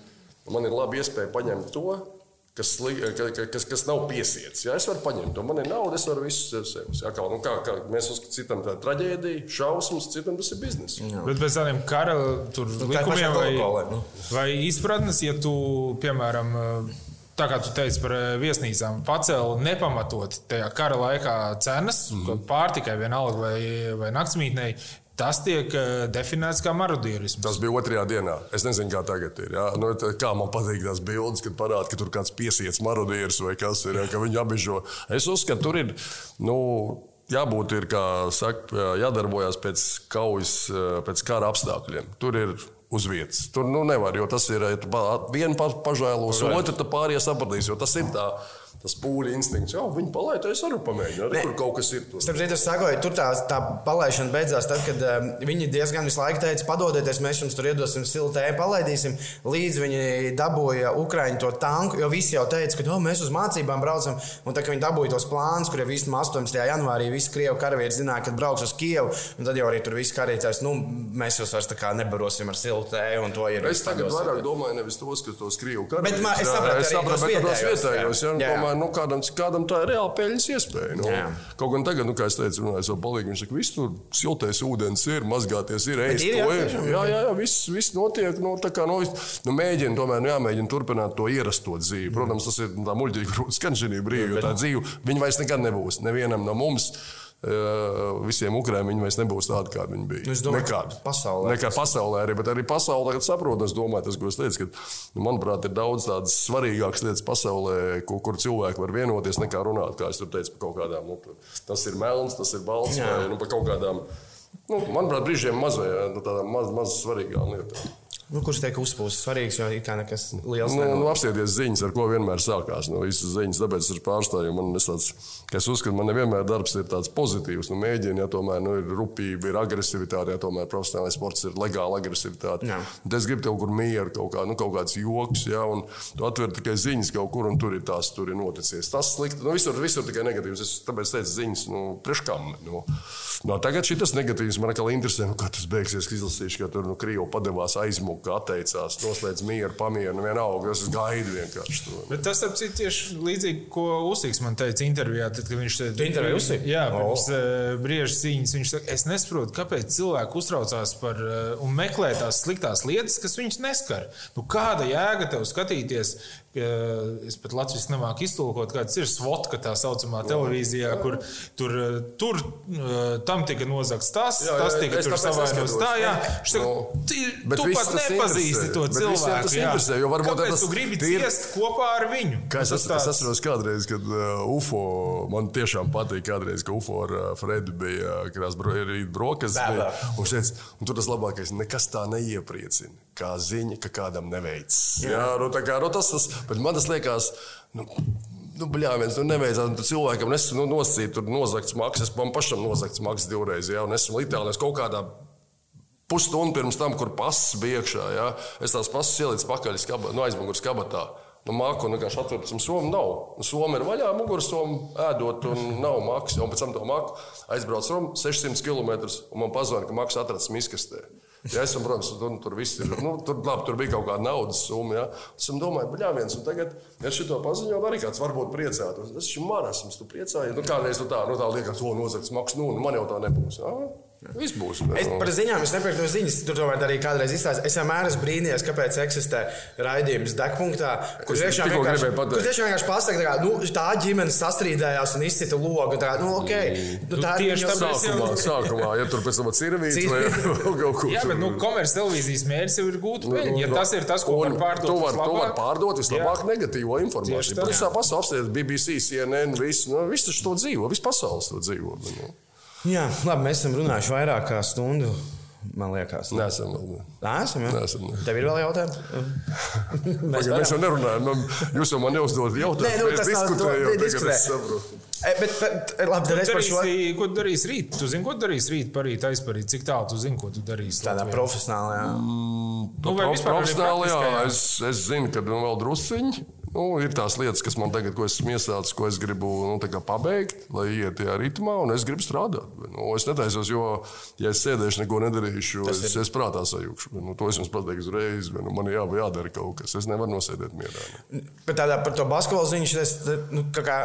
man ir labi iespēja paņemt to, kas, kas, kas nav piesiets. Ja, es varu paņemt to, man ir nauda, es varu visu sevi. Ja, kā, nu, kā, kā mēs uzskatām, tā ir traģēdija, šausmas, citam tas ir biznesa. Bet pēc tādiem kara nu, likumiem vai, nu. vai izpratnes, ja tu, piemēram, tā kā tu teici par eh, viesnīcām, pacēla nepamatot tajā kara laikā cenas, mm pārtikai vienalga vai, vai naktsmītnei. Tas tiek uh, definēts kā marodierisms. Tas bija otrajā dienā. Es nezinu, kā tagad ir. Ja? Nu, kā man patīk tās bildes, kad parāda, ka tur kāds piesiets marodieris vai kas ir, ja? ka viņi apbežo. Es uzskatu, tur ir. Nu, jābūt ir, kā saka, jādarbojas pēc kaujas, eh, pēc kara apstākļiem. Tur ir uz vietas. Tur nu, nevar, jo tas ir viena pažēlos, otru pārējie sapratīs, jo tas ir tā tas pūļu instinkts. Jā, viņi palaida, es arī pamēģinu. Arī tur kaut kas ir. Starp citu, sakoju, tur tā, tā palaišana beidzās tad, kad um, viņi diezgan visu laiku teica, padodieties, mēs jums tur iedosim siltēju, palaidīsim. Līdz viņi dabūja Ukraiņu to tanku, jo visi jau teica, ka oh, mēs uz mācībām braucam. Un tad, kad viņi dabūja tos plānus, kur jau īstenībā 18. janvārī visi krievu karavīri zināja, kad brauks uz Kievu, un tad jau arī tur viss karītājs, nu, mēs jūs vairs tā kā nebarosim ar siltēju un to ir. Es tagad vairāk domāju nevis tos, kas tos krievu karavīrus. Bet man, es sapratu, es sapratu, bet tos vietējos. Jā, jā. Domāju, nu, kādam, kādam tā ir reāla peļņas iespēja. Nu, Jā. kaut gan tagad, nu, kā es teicu, runāju savu palīgu, viņš saka, viss tur siltais ūdens ir, mazgāties ir, ēst to ir. Jā, jā, jā viss, viss notiek. Nu, kā, nu, nu, mēģina, tomēr, nu, jāmēģina turpināt to ierasto dzīvi. Protams, tas ir tā muļķīgi skan šī brīva, jo tā dzīve, viņa vairs nekad nebūs nevienam no mums visiem ukrāņiem vairs nebūs tādi, kādi viņi bija. Nu, es domāju, Nekādi. Pasaulē. Nekā pasaulē arī, bet arī pasaulē tagad saprotu, es domāju, tas, ko es teicu, ka, nu, manuprāt, ir daudz tādas svarīgākas lietas pasaulē, kur, kur cilvēki var vienoties, nekā runāt, kā es tur teicu, par kaut kādām, nu, tas ir melns, tas ir balts, Jā. vai nu, par kaut kādām, nu, manuprāt, brīžiem mazajām, nu, tādām maz, maz svarīgām lietām. Nu, kurš tiek uzpūsts svarīgs, jo ir kā nekas liels. Nu, nu, apsieties ziņas, ar ko vienmēr sākās. Nu, visas ziņas, tāpēc es pārstāju. Man es, tāds, es uzskatu, man nevienmēr darbs ir tāds pozitīvs. Nu, mēģini, ja tomēr nu, ir rupība, ir agresivitāte, ja tomēr profesionālais sports ir legāla agresivitāte. Es gribu kaut kur mieru, kaut, kā, nu, kaut kāds joks, ja, un tu atver tikai ziņas kaut kur, un tur ir tās, tur ir noticies. Tas slikti, nu, visur, visur tikai negatīvs. Es tāpēc teicu ziņas, nu, priekškam. Nu. No, tagad šis negatīvs man atkal interesē, nu, kā tas beigsies, ka izlasīšu, ka tur nu, Krievi padevās aizmukt ka atteicās, noslēdz mieru, pamieru, vienalga. Es gaidu vienkārši to. Bet tas, ap cik tieši līdzīgi, ko Usiks man teica intervijā, tad, kad viņš te intervijā Usiks? Jā, pirms oh. Eh, brieža cīņas, viņš saka, es nesaprotu, kāpēc cilvēki uztraucās par eh, un meklē tās sliktās lietas, kas viņus neskar. Nu, kāda jēga tev skatīties Es pat Latvijas nemāku iztulkot, kāds ir svotka tā saucamā televīzijā, kur tur, tur tam tika nozagts tas, jā, jā, tas tika tur savainots tā, jā. Saka, nu, tu pat nepazīsti to cilvēku. Tas interesē, jo varbūt tas tu gribi tīr... ciest kopā ar viņu. Kā es, es, es atceros kādreiz, kad uh, UFO, man tiešām patīk kādreiz, ka UFO ar uh, Fredu bija, kad bija. brokas, un, un tur tas labākais, nekas tā neiepriecina kā ziņa, ka kādam neveicas. Jā, nu, kā, nu, tas, tas, bet man tas liekas. Nu, Nu, bļā, viens nu, neveicās. Nu, cilvēkam es nu, nosacīju, tur nozagts maksas, man pašam nozagts maksas divreiz. Jā, un esmu Itālijā kaut kādā pusstundu pirms tam, kur pasas bija iekšā. Jā. Es tās pasas ielicu pakaļ skaba, no aizmugures kabatā. Nu, māku vienkārši atvērt, un somu nav. Nu, Somija ir vaļā, mugursomu ēdot, un nav maksas. Un pēc tam to māku aizbrauc Romu 600 km, un man pazvanīja, ka maksas atrasts miskastē. Ja esmu, protams, tur, tur viss ir. Nu, tur, labi, tur bija kaut kāda naudas summa. Ja. Es domāju, ka viens un tagad, ja šito paziņoju, arī kāds varbūt priecātos. Tas ir marasms, tu priecājies. Nu, kādreiz tu tā, nu, tā liekas, o, nozagts maksas, nu, man jau tā nebūs. Ja. Viss būs. Es par ziņām, es nepiekrītu no ziņas, tur tomēr arī kādreiz izstāstīju. Es vienmēr esmu brīnījies, kāpēc eksistē raidījums degpunktā, kur tiešām vienkārši, kur tiešām vienkārši pasaka, tā, kā, nu, tā ģimene sastrīdējās un izcita logu. Tā, nu, okay, nu, tā ir tieši tāpēc Sākumā, sākumā, ja tur pēc tam cirvīts vai [laughs] kaut ko Jā, bet nu, komerces televīzijas mērķis jau ir gūt peļņu. Ja tas ir tas, ko var pārdot, Tu vari vislabāk, var pārdot vislabāk Jā. negatīvo informāciju. Tā. Visā pasaulē apstāties BBC, CNN, viss, nu, viss to dzīvo, viss pasaules to dzīvo. bet, Nu, Jā, labi, mēs esam runājuši vairāk kā stundu. Man liekas, Nē, Nesam vēl. ne. esam. Ja? Neesam, ne. Tev ir vēl jautājumi? Mēs, [laughs] mēs jau nerunājam, nu, jūs jau man neuzdodat Nē, jautājumus. nu, tas nav to- diskutējam, ne, tagad diskutē. es saprotu. E, bet, bet, labi, tad es par šo ko tu darīsi rīt? Tu zini, ko tu darīsi rīt, parīt, aizparīt? Cik tālu tu zini, ko tu darīsi? tādā Latvijā? profesionālajā. Nu, vai vispār arī profesionāli, jā, praktiskajā? es, es zinu, ka nu, vēl drusciņi. Nu, ir tās lietas, kas man tagad, ko esmu iesācis, ko es gribu nu, pabeigt, lai iet tajā ritmā, un es gribu strādāt. Nu, es netaisos, jo, ja es sēdēšu, neko nedarīšu, es, es prātā sajūgšu. Nu, to es jums pateikšu uzreiz, bet nu, man ir jā, jādara kaut kas. Es nevaru nosēdēt mierā. Nu. Bet tādā par to basketbolu ziņu, šitas, nu, kā,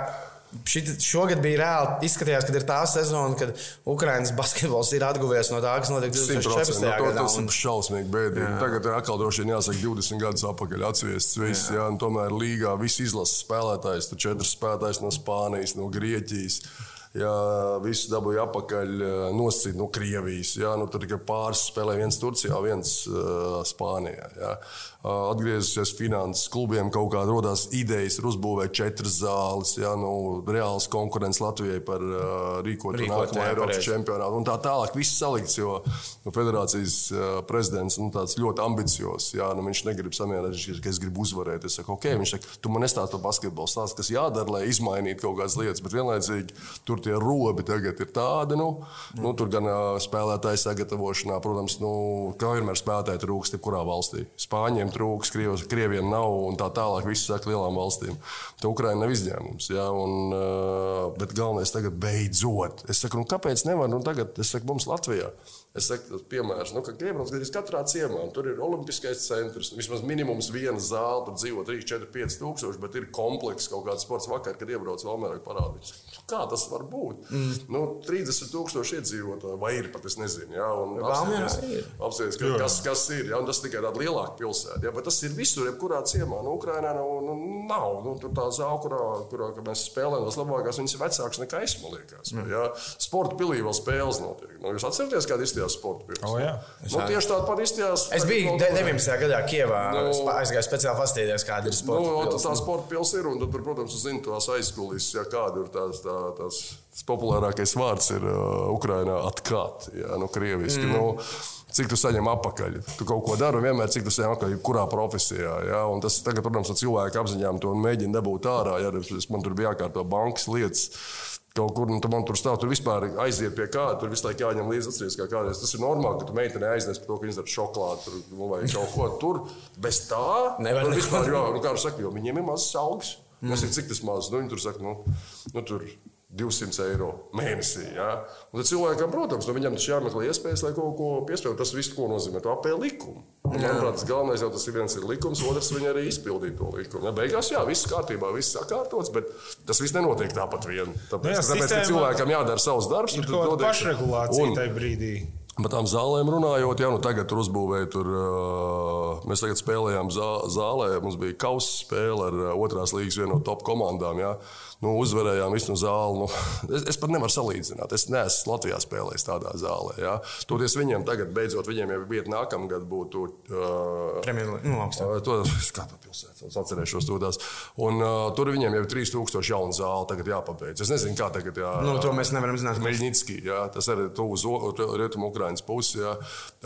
šit, šogad bija reāli izskatījās, ka ir tā sezona, kad Ukraiņas basketbols ir atguvies no tā, kas notika 2014. 100% no gadā. tas un- ir šausmīgi bēdīgi. Tagad ir atkal droši vien jāsaka 20 gadus atpakaļ atsviests viss. Jā. Jā, un tomēr līgā visi izlases spēlētājs, tur četri spēlētājs no Spānijas, no Grieķijas. Jā, visu dabūja apakaļ, nosīt no Krievijas. Jā, nu, tur tikai pāris spēlē, viens Turcijā, viens uh, Spānijā. Jā. Atgriezusies finanses klubiem, kaut kādā rodās idejas, ir uzbūvēt četras zāles, jā, nu, reāls konkurence Latvijai par uh, rīkotu Rīkot, nākamo Eiropas čempionātu. Un tā tālāk viss salikts, jo nu, federācijas uh, prezidents nu, ļoti ambiciozs. Jā, nu, viņš negrib samierināties, ka es gribu uzvarēt. Es saku, ok, viņš saka, tu man nestāsti par basketbolu, stāsti, kas jādara, lai izmainītu kaut kādas lietas. Bet vienlaicīgi tur tie robi tagad ir tādi, nu, nu tur gan uh, spēlētāju sagatavošanā, protams, nu, kā vienmēr spēlētāji trūkst, jebkurā valstī. Spāņiem trūkst, Krievs, Krieviem nav un tā tālāk. Viss saka lielām valstīm. Tā Ukraina nav izņēmums. Jā, un, uh, bet galvenais tagad beidzot. Es saku, nu, kāpēc nevar? Nu, tagad, es saku, mums Latvijā. Es saku, tas piemērs, nu, ka Krievijas gandrīz katrā ciemā tur ir olimpiskais centrs. Vismaz minimums viena zāle, tur dzīvo 3, 4, 5 tūkstoši, bet ir komplekss kaut kāds sports vakar, kad iebrauc Valmērā parādīt. Kā tas var būt? Mm. Nu, 30 tūkstoši iedzīvotāji, vai ir pat es nezinu. Ir. apstāties, ka, kas, kas ir. Un tas tikai tāda lielāka pilsēta. Jā, bet tas ir visur, jebkurā ciemā. Nu, Ukrainā nav. Nu, nav. Nu, tur tā zāle, kurā, kurā ka mēs spēlējam, tas labākās, viņas ir vecākas nekā es. Mm. Jā, sporta pilī vēl spēles notiek. Nu, jūs atceraties, kāda izstījās sporta pilsēta? O, jā. Nu, tieši tāda pati izstījās. Es biju de- 19. gadā Kievā. Nu, Nu, aizgāju speciāli paskatīties, kāda ir Nu, sporta. tā, tā sporta pilsēta ir, un tur, protams, zina tās aizkulisēs, ja kāda ir tās, tā, tās, tas populārākais vārds ir uh, Ukrainā atkāt, ja, nu, krieviski. Mm. Nu, Cik tu saņem atpakaļ? Tu kaut ko dari, vienmēr cik tu saņem atpakaļ, kurā profesijā. Ja? Un tas tagad, protams, ar cilvēku apziņām to mēģina dabūt ārā. Ja? Man tur bija jākārto bankas lietas. Kaut kur nu, tu man tur stāv, tur vispār aiziet pie kāda. Tur visu laiku jāņem līdzi atcerieties, kā kādreiz. Tas ir normāli, ka tu meitene aiznes par to, ka viņas dara šokolādi tur, nu, vai kaut ko tur. Bez tā Nevar jo, nu, kā jau saka, jo viņiem ir mazs augs. Mm. Es zinu, cik tas mazs. Nu, viņi tur saka, nu, nu tur 200 eiro mēnesī. Ja? Un tad cilvēkam, protams, nu, viņam taču jāmeklē iespējas, lai kaut ko piespēlētu. Tas viss, ko nozīmē, to apēl likumu. Un, manuprāt, tas galvenais jau tas ir viens ir likums, otrs viņi arī izpildīja to likumu. Ja, beigās, jā, viss kārtībā, viss sakārtots, bet tas viss nenotiek tāpat vien. Tāpēc, Nu jā, tāpēc ka sistēma- cilvēkam jādara savs darbs. Ir kaut kāda dodies- pašregulācija Un- tajā brīdī. Par tām zālēm runājot, jā, nu tagad tur uzbūvēja. Tur, uh, mēs tagad spēlējām zā, zālē. Mums bija kausa spēle ar otrās līgas vienu no top komandām. Jā. Nu, uzvarējām visu zāli. Nu, [laughs] es, es pat nevaru salīdzināt. Es neesmu Latvijā spēlējis tādā zālē. Jā. Toties viņiem tagad, beidzot, viņiem jau bija nākamgad būtu. Uh, Premjerlīga, nu, [laughs] pilsētā. Es atcerēšos to tās. Un uh, tur viņiem jau ir 3000 jaunu zāli. Tagad jāpabeidz. Es nezinu, kā tagad. Jā, Nu, to mēs nevaram zināt. Meļņitski, jā, tas arī ir uz rietumu Ukraiņas pusi. Jā.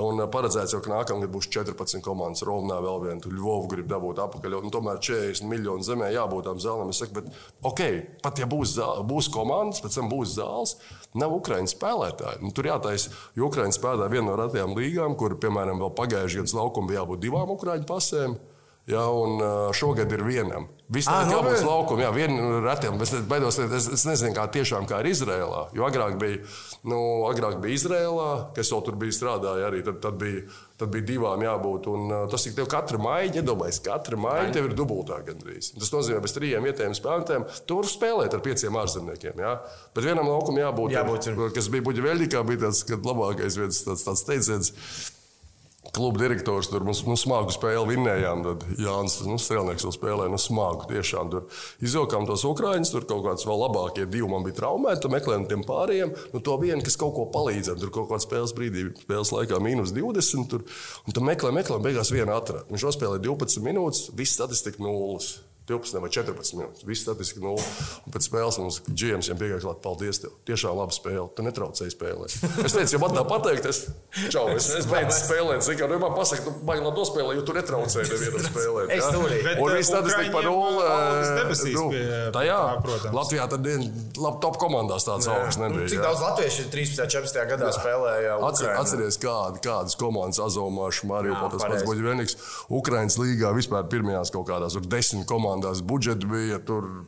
Un paredzēts jau, ka nākamgad būs 14 komandas. Rovnā vēl viena, tur Lvovu grib dabūt apakaļ. Un tomēr 40 miljonu zemē jābūt tām zālēm. Es saku, bet, ok, pat ja būs, būs komandas, pēc tam būs zāles, nav Ukraiņas spēlētāji. Nu, tur jātaisa, jo Ukraiņas spēlētāji viena no retajām līgām, kur, piemēram, vēl pagājušajā gadā laukuma bija jābūt divām Ukraiņu pasēm. Ja, un šogad ir vienam. Viss Ā, tā kā nu, būs bet- laukuma, jā, viena no retiem. Es, baidos, es, es nezinu, kā tiešām kā ir Izrēlā. Jo agrāk bija, nu, agrāk bija Izrēlā, kas jau tur bija strādāja arī. Tad, tad, bija, tad bija divām jābūt. Un, tas ir tev katra maiņa, iedomājies, katra maiņa tev ir dubultā gandrīz. Tas nozīmē, bez trījiem vietējiem spēlētājiem tu vari spēlēt ar pieciem ārzemniekiem. Jā? Bet vienam laukumam jābūt, Jābūt ir. kas bija Buļbuļsaktas, bija tas labākais vietas, tāds, tāds teiciens. Kluba direktors tur mums nu, smagu spēli vinnējām. Tad Jānis nu, Strēlnieks jau spēlēja nu, smagu. Tiešām tur izvilkām tos ukrāņus. Tur kaut kāds vēl labākie divi man bija traumēti. Meklējām tiem pārējiem. Nu, to vienu, kas kaut ko palīdzēja. Tur kaut kādā spēles brīdī, spēles laikā mīnus 20. Tur, un tur meklējām, meklējām, beigās vienu atrast. Viņš nospēlēja 12 minūtes, viss statistika nulles. 12 vai 14 minūtes. Viss statistika nulle. Un pēc spēles mums GMs viņam piegāja klāt, paldies tev. Tiešām laba spēle. Tu netraucēji spēlēt. Es teicu, ja man tā pateikt, es, čau, es, es beidzu spēlēt. Zinu, kā nu, man pasaka, tu baigi labi nospēlē, jo tu netraucēji nevienam spēlēt. Es ja? Bet, Un viss statistika par nulli. eh, nu, tā, protams. Latvijā tad ir labi top komandās tāds augsts Nu, nebija. cik jā. daudz latviešu 13. un 14. gadā spēlēja? Atcer, Ukrainā? atceries, kāda, kādas komandas Azomāšu, Mariju, Jā, tas pats. Buļbuļsaktas. Ukraiņas līgā vispār pirmajās kaut kādās, tur desmit komandās budžeti bija. Tur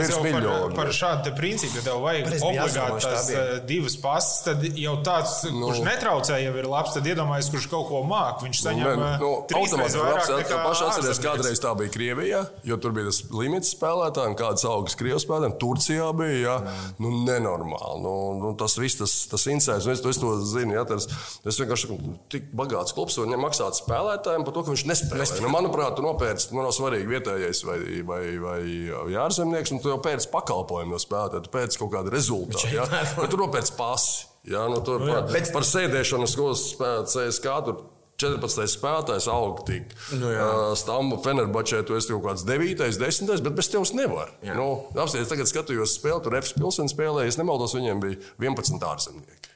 virs jau par, par šādu principu, ja tev vajag obligāti tās eh, divas pasas, tad jau tāds, nu, kurš netraucē, jau ir labs. Tad iedomājies, kurš kaut ko māk. Viņš saņem Nē, eh, nu, automātiski nekā paši atceries, kādreiz tā bija Krievijā, jo tur bija tas limits spēlētājiem, kādas augas Krievijas spēlētājiem. Turcijā bija jā, nu, nenormāli. Nu, nu, tas viss, tas, tas insights, nu, es, to- es to zinu. Jā, tas, tas vienkārši ir tik bagāts klubs, un viņam maksāt spēlētājiem par to, ka viņš nespēlē. Nu, manuprāt, tu nopērci, nu, nav svarīgi vietējais vai, vai, vai, vai ārzemnieks, un tu jau pēc pakalpojumu no spēlētāja, pēc kaut kāda rezultāta. Jā, bet tu nopērci pasi. Jā, nu, tur par, Bet- par sēdēšanu uz skolas spēlēt CSK. Tur 14. spēlētājs aug tik. Nu, jā. uh, Stambu Fenerbačē tu esi kaut kāds 9, 10, bet bez tevis nevar. Jā. Nu, apsties, tagad skatījos spēli, tur Efes pilsēna spēlēja, es nemaldos, viņiem bija 11 ārzemnieki.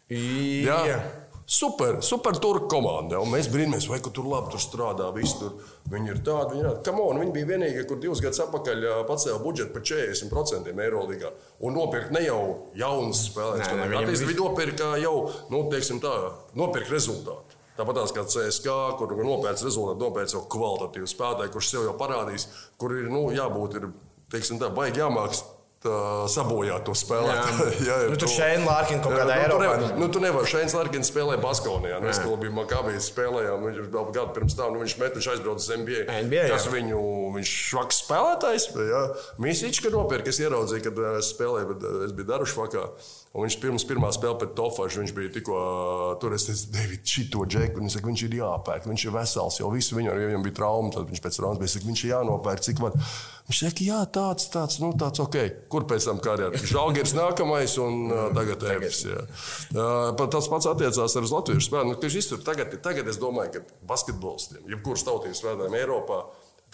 Jā. Jā. Super, super tur komanda. Un mēs brīnamies, vai tur labi tur strādā. Tur viņi ir tādi, viņi ir tādi. On, viņi bija vienīgie, kur divus gadus atpakaļ pacēla budžetu par 40% Eirolandā. Un nopirkt ne jau jaunas spēlētājas. Attīstīt, bija- viņi nopirka jau, nu, teiksim tā, nopirka rezultātu. Tāpat tās kā CSK, kur nopērts rezultātu, nopērts jau kvalitatīvu spēlētāju, kurš sev jau parādīs, kur ir nu, jābūt, ir, teiksim tā, baigi jāmāks. Sabojāt to spēlētāju. Jā, [laughs] ir Nu, tur to- Shane Larkin kaut Jā, kādā nu, tu Eiropā. nevar- Nu, tu nevari. Šeit Larkins spēlēja Baskonijā. Nu, es kaut biju Makabijas spēlējām. Viņš vēl gadu pirms tam. Nu, viņš met, viņš aizbrauca uz NBA. NBA, jā. Tas viņu, viņš švaks spēlētājs. Jā. Mīsīčs, kad nopirka, es ieraudzīju, kad es spēlēju, bet es biju Darušvakā. Un viņš pirms pirmā spēle pret Tofašu, viņš bija tikko tur. Es teicu, David, šito džeku. Viņš saka, viņš ir jāpērk, viņš ir vesels. Jo visu viņu, jo viņam bija trauma, tad viņš pēc traumas bija, saka, viņš ir jānopērk, cik var. Viņš saka, jā, tāds, tāds, nu, tāds ok. Kur pēc tam karjerā? Žalgiris nākamais un [laughs] tagad Efes. pat Tas pats attiecās arī uz latviešu spēlēm. Nu, tieši iztur, tagad, tagad es domāju, ka basketbolistiem, jebkuras tautības spēlētājiem Eiropā,